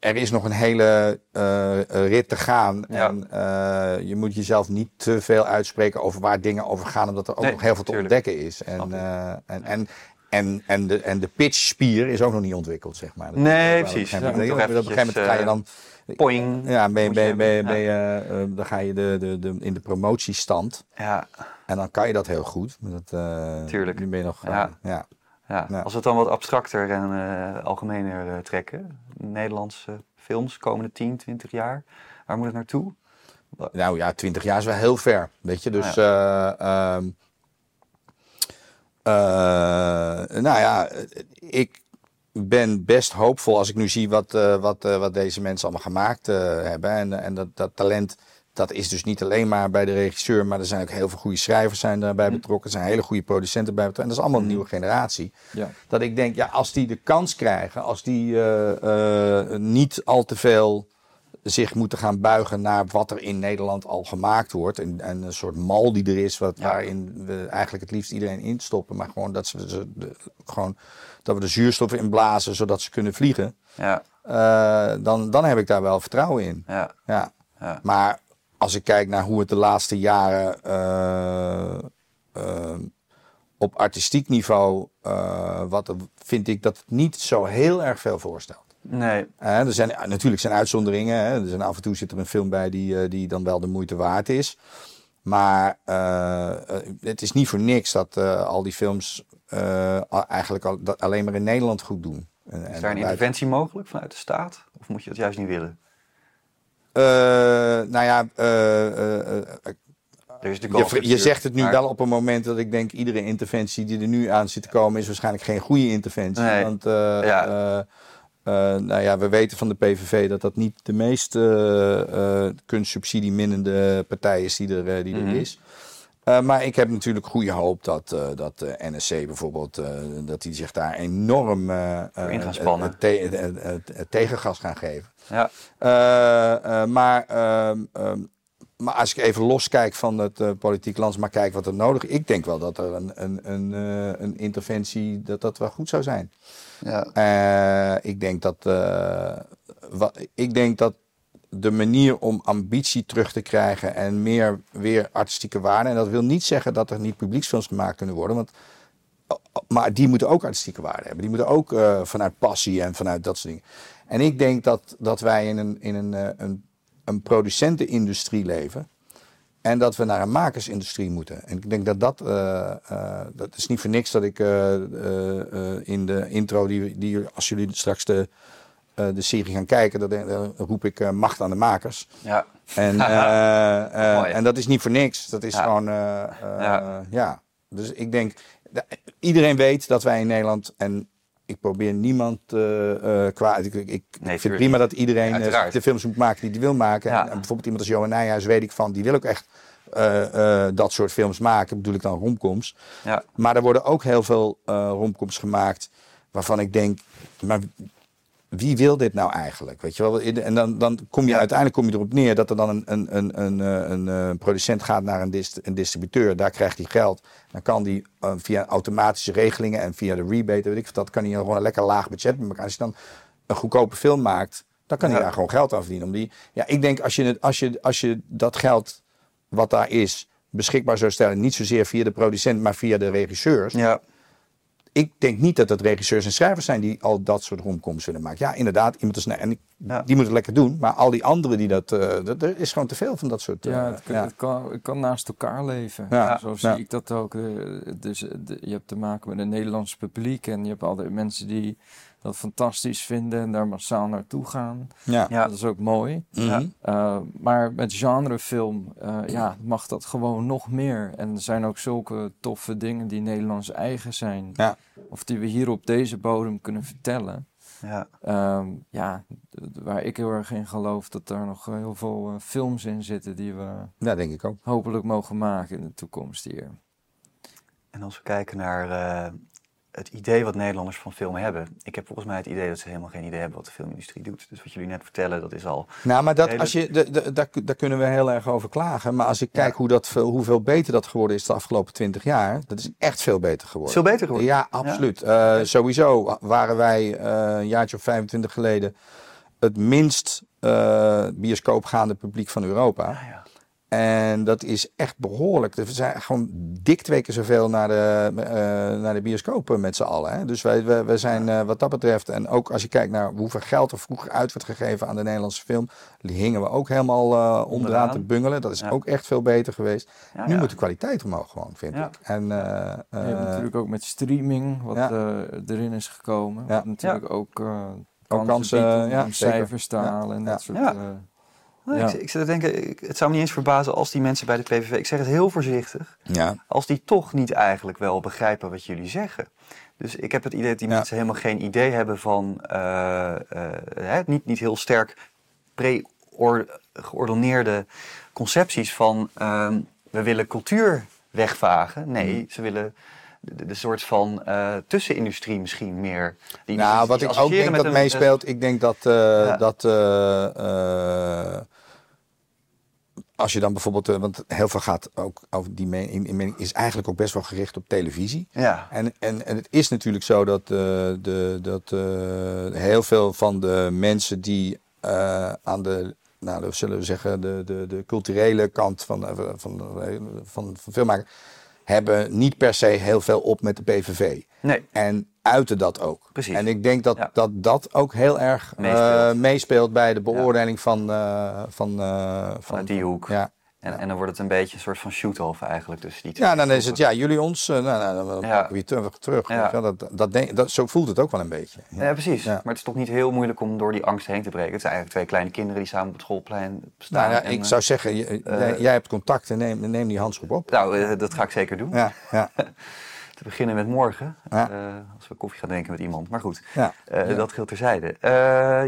S3: er is nog een hele eh, rit te gaan.
S1: Ja.
S3: En eh, je moet jezelf niet te veel uitspreken over waar dingen over gaan, omdat er ook
S1: Nee,
S3: nog heel veel te ontdekken is. En, eh, en, en, en, en, de, en de pitchspier is ook nog niet ontwikkeld, zeg maar. Dat-
S1: Nee, precies.
S3: Op een gegeven moment,
S1: moet
S3: op een gegeven moment ga je dan
S1: Poing.
S3: ja, ben ben ben ben eh, eh, dan ga je de, de, de, in de promotiestand.
S1: Ja,
S3: En dan kan je dat heel goed. Dat, eh,
S1: Tuurlijk.
S3: Nu ben je nog... eh,
S1: Ja.
S3: ja.
S1: Ja.
S3: Ja.
S1: Als we het dan wat abstracter en eh, algemener eh, trekken. Nederlandse films komende 10, 20 jaar. Waar moet het naartoe?
S3: Nou ja, 20 jaar is wel heel ver. Weet je, dus... eh, ehm, eh, nou ja, ik ben best hoopvol als ik nu zie wat, wat, wat deze mensen allemaal gemaakt hebben. En, en dat, dat talent, dat is dus niet alleen maar bij de regisseur, maar er zijn ook heel veel goede schrijvers zijn daarbij betrokken. Er zijn hele goede producenten bij betrokken. En dat is allemaal een nieuwe generatie.
S2: Ja.
S3: Dat ik denk, ja, als die de kans krijgen, als die eh, eh, niet al te veel zich moeten gaan buigen naar wat er in Nederland al gemaakt wordt. En, en een soort mal die er is, wat,
S1: Ja.
S3: waarin we eigenlijk het liefst iedereen instoppen. Maar gewoon dat, ze, de, gewoon dat we de zuurstof inblazen, zodat ze kunnen vliegen.
S1: Ja,
S3: Eh, dan, dan heb ik daar wel vertrouwen in.
S1: Ja.
S3: ja. Maar als ik kijk naar hoe het de laatste jaren eh, eh, op artistiek niveau, eh, wat, vind ik dat het niet zo heel erg veel voorstelt.
S1: Nee,
S3: er zijn natuurlijk zijn uitzonderingen. Hè. Er zijn af en toe zit er een film bij die, die dan wel de moeite waard is. Maar het is niet voor niks dat al die films eigenlijk al, dat alleen maar in Nederland goed doen. En, en
S1: is daar een interventie mogelijk vanuit de staat? Of moet je dat juist niet willen?
S3: Eh, nou ja, eh, eh, je, je zegt het nu
S1: maar-
S3: wel op een moment dat ik denk iedere interventie die er nu aan zit te komen is waarschijnlijk geen goede interventie.
S1: Nee.
S3: Want
S1: Ja.
S3: nou ja, we weten van de PVV dat dat niet de meest eh, kunstsubsidieminnende partij is die er, die
S1: Mhm.
S3: er is. Eh, maar ik heb natuurlijk goede hoop dat, eh, dat de NSC bijvoorbeeld, eh, dat die zich daar enorm eh,
S1: in gaan
S3: eh,
S1: spannen.
S3: te- tegengas gaan geven.
S1: Ja,
S3: Eh, eh, maar, ehm, ehm, maar als ik even loskijk van het eh, politiek land, maar kijk wat er nodig is. Ik denk wel dat er een, een, een, eh, een interventie, dat dat wel goed zou zijn.
S1: ja.
S3: Eh, ik, denk dat, eh, wat, ik denk dat de manier om ambitie terug te krijgen en meer weer artistieke waarde. En dat wil niet zeggen dat er niet publieksfilms gemaakt kunnen worden. Want, maar die moeten ook artistieke waarde hebben. Die moeten ook eh, vanuit passie en vanuit dat soort dingen. En ik denk dat, dat wij in een, in een, eh, een, een producentenindustrie leven. En dat we naar een makersindustrie moeten. En ik denk dat dat. eh, eh, dat is niet voor niks dat ik eh, eh, eh, in de intro, die, die als jullie straks de, eh, de serie gaan kijken, dan, roep ik eh, macht aan de makers.
S1: ja.
S3: En, eh,
S1: Mooi.
S3: en dat is niet voor niks. Dat is
S1: Ja.
S3: gewoon.
S1: Ja.
S3: ja. Dus ik denk. Iedereen weet dat wij in Nederland. En ik probeer niemand kwaad. Ik, ik, ik vind prima dat iedereen de films moet maken die hij wil maken.
S1: Ja.
S3: En, en bijvoorbeeld iemand als Johan Nijhuis weet ik van, die wil ook echt dat soort films maken. Bedoel ik dan romcoms.
S1: Ja.
S3: Maar er worden ook heel veel eh romcoms gemaakt waarvan ik denk, maar wie wil dit nou eigenlijk? Weet je wel? En dan, dan kom je uiteindelijk kom je erop neer dat er dan een, een, een, een, eh, een, eh, producent gaat naar een, dist- een distributeur. Daar krijgt hij geld. Dan kan die eh, via automatische regelingen en via de rebate, weet ik, dat kan hij gewoon een lekker laag budget met elkaar. Als je dan een goedkope film maakt, dan kan hij
S1: Ja.
S3: daar gewoon geld aan verdienen. Om die, ja, ik denk als je, het, als, je, als je dat geld wat daar is beschikbaar zou stellen, niet zozeer via de producent, maar via de regisseurs
S1: Ja,
S3: ik denk niet dat het regisseurs en schrijvers zijn die al dat soort romcoms willen maken. Ja, inderdaad, iemand is en ik,
S1: Ja.
S3: die moet het lekker doen. Maar al die anderen die dat, eh, dat er is gewoon te veel van dat soort. eh,
S2: Ja, het, kan-
S3: ja.
S2: Het, kan, het kan naast elkaar leven.
S3: Ja,
S2: Zo zie ik dat ook. eh, Dus eh, de- je hebt te maken met een Nederlands publiek en je hebt al die mensen die dat fantastisch vinden en daar massaal naartoe gaan.
S3: ja.
S1: ja.
S2: Dat is ook mooi. Uh, maar met genrefilm uh, ja, mag dat gewoon nog meer. En er zijn ook zulke toffe dingen die Nederlands eigen zijn.
S3: Ja.
S2: Of die we hier op deze bodem kunnen vertellen.
S1: ja.
S2: Um, ja, waar ik heel erg in geloof dat er nog heel veel uh, films in zitten die we
S3: ja, denk ik ook.
S2: hopelijk mogen maken in de toekomst hier.
S1: En als we kijken naar eh, het idee wat Nederlanders van film hebben. Ik heb volgens mij het idee dat ze helemaal geen idee hebben wat de filmindustrie doet. Dus wat jullie net vertellen, dat is al...
S3: Nou, maar dat,
S1: Hele-
S3: als je, de, de, daar, daar kunnen we heel erg over klagen. Maar als ik
S1: Ja.
S3: kijk hoe dat, veel- hoeveel beter dat geworden is de afgelopen twintig jaar, dat is echt veel beter geworden.
S1: Veel beter geworden.
S3: Ja, absoluut. Eh, sowieso waren wij eh, een jaartje of 25 geleden het minst eh bioscoopgaande publiek van Europa.
S1: Ja.
S3: En dat is echt behoorlijk. We zijn gewoon dik twee keer zoveel naar de, eh, naar de bioscopen met z'n allen. Hè? Dus wij, wij, wij zijn eh, wat dat betreft, en ook als je kijkt naar hoeveel geld er vroeger uit werd gegeven aan de Nederlandse film, hingen we ook helemaal eh, onderaan te bungelen. Dat is
S1: Ja.
S3: ook echt veel beter geweest.
S1: Ja,
S3: nu
S1: ja.
S3: moet de kwaliteit omhoog gewoon, vind ik. En,
S2: je hebt natuurlijk ook met streaming wat erin is gekomen.
S3: Ja.
S2: Wat natuurlijk ook uh, kansen, biedt om, cijfers te halen en dat soort...
S1: Ja. Nou,
S2: Ja.
S1: ik, ik zit te denken, ik- het zou me niet eens verbazen als die mensen bij de PVV, ik zeg het heel voorzichtig,
S3: ja.
S1: als die toch niet eigenlijk wel begrijpen wat jullie zeggen. Dus ik heb het idee dat die
S3: Ja.
S1: mensen helemaal geen idee hebben van, eh, eh, hè, niet, niet heel sterk pre-geordoneerde concepties van ehm, we willen cultuur wegvagen. Nee,
S3: Hmm.
S1: ze willen de, de soort van eh, tussenindustrie misschien meer. Die,
S3: Nou, wat ik ook denk dat meespeelt, ik denk dat,
S1: Ja.
S3: dat als je dan bijvoorbeeld, eh, want heel veel gaat ook over die mening, in- in mening is eigenlijk ook best wel gericht op televisie.
S1: Ja,
S3: En, en, en het is natuurlijk zo dat, eh, de, dat eh, heel veel van de mensen die aan de, nou, dat zullen we zeggen, de, de, de culturele kant van, van, van, van, hebben niet per se heel veel op met de PVV.
S1: nee.
S3: En uiten dat ook.
S1: Precies.
S3: En ik denk dat
S1: Ja.
S3: dat, dat ook heel erg eh,
S1: Meespeelt.
S3: meespeelt bij de beoordeling van, eh, van, eh, van
S1: Vanuit die hoek.
S3: Ja.
S1: En, en dan wordt het een beetje een soort van shoot-off eigenlijk tussen die
S3: ja, dan is het ja, jullie ons, nou, nou, dan pakken we je terug. terug. Dat, dat denk, dat, zo voelt het ook wel een beetje.
S1: Ja, precies. Maar het is toch niet heel moeilijk om door die angst heen te breken. Het zijn eigenlijk twee kleine kinderen die samen op het schoolplein staan.
S3: Nou,
S1: en,
S3: ik zou zeggen, jij, jij hebt contacten, neem, neem die handschop op.
S1: Nou, dat ga ik zeker doen.
S3: Ja, ja,
S1: Te beginnen met morgen.
S3: Ja.
S1: eh, als we koffie gaan drinken met iemand. Maar goed,
S3: ja.
S1: eh,
S3: Ja.
S1: dat geldt terzijde. Eh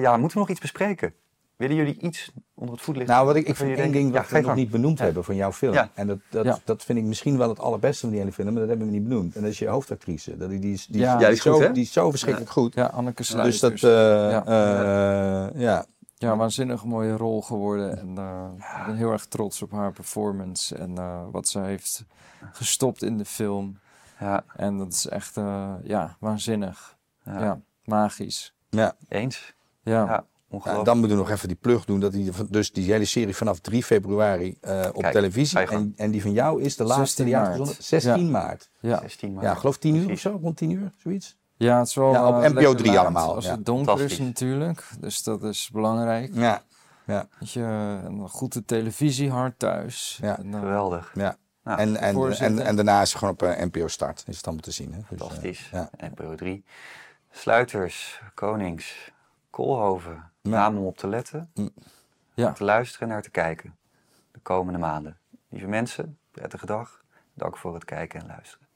S1: ja, moeten we nog iets bespreken? Willen jullie iets onder het voetlicht?
S3: Nou, wat ik, ik vind één ding wat
S1: Ja,
S3: we nog
S1: maar.
S3: niet benoemd
S1: Ja.
S3: hebben van jouw film.
S1: Ja.
S3: En dat, dat,
S2: Ja.
S3: dat vind ik misschien wel het allerbeste van die hele film, maar dat hebben we niet benoemd. En dat is je hoofdactrice. Dat, die, die, is- die,
S2: Ja.
S3: die
S2: Ja,
S1: die
S3: is
S1: goed,
S3: zo,
S1: hè?
S3: die is zo verschrikkelijk goed.
S2: ja, Anneke
S3: Dus
S2: Sluiters.
S3: dat, eh,
S2: Ja.
S3: eh, ja.
S2: Ja, waanzinnig mooie rol geworden. En eh, ik ben heel erg trots op haar performance en eh, wat ze heeft gestopt in de film.
S1: Ja,
S2: En dat is echt, eh, ja, waanzinnig.
S1: ja.
S2: Ja, magisch.
S3: ja.
S1: eens.
S2: Ja,
S1: Ja, ongelooflijk.
S3: dan moeten we nog even die plug doen. Dat die, dus die hele serie vanaf 3 februari eh, op
S1: Kijk,
S3: televisie. En, en die van jou is de laatste
S2: 16
S3: die
S2: maart.
S3: uitgezonden 16 maart.
S2: ja.
S1: 16 maart.
S3: Ja, ik geloof 10 uur of zo, rond 10 uur, zoiets.
S2: ja, het is wel
S3: Ja, op
S2: eh,
S3: NPO
S2: lekker
S3: 3
S2: laat
S3: allemaal,
S2: Als
S3: ja.
S2: het donker is natuurlijk, dus dat is belangrijk.
S3: Ja, ja,
S2: Weet je, een goede televisie hard thuis.
S3: Ja.
S2: En,
S1: Geweldig.
S3: ja.
S1: Nou,
S3: En, en, en, en daarna is het gewoon op eh, NPO Start. Is het allemaal te zien. Hè? Dus, eh,
S1: Fantastisch.
S3: ja.
S1: NPO 3. Sluiters, Konings, Koolhoven.
S3: Ja.
S1: Namen om op te letten.
S2: Ja.
S1: Te luisteren en naar te kijken. De komende maanden. Lieve mensen, prettige dag. Dank voor het kijken en luisteren.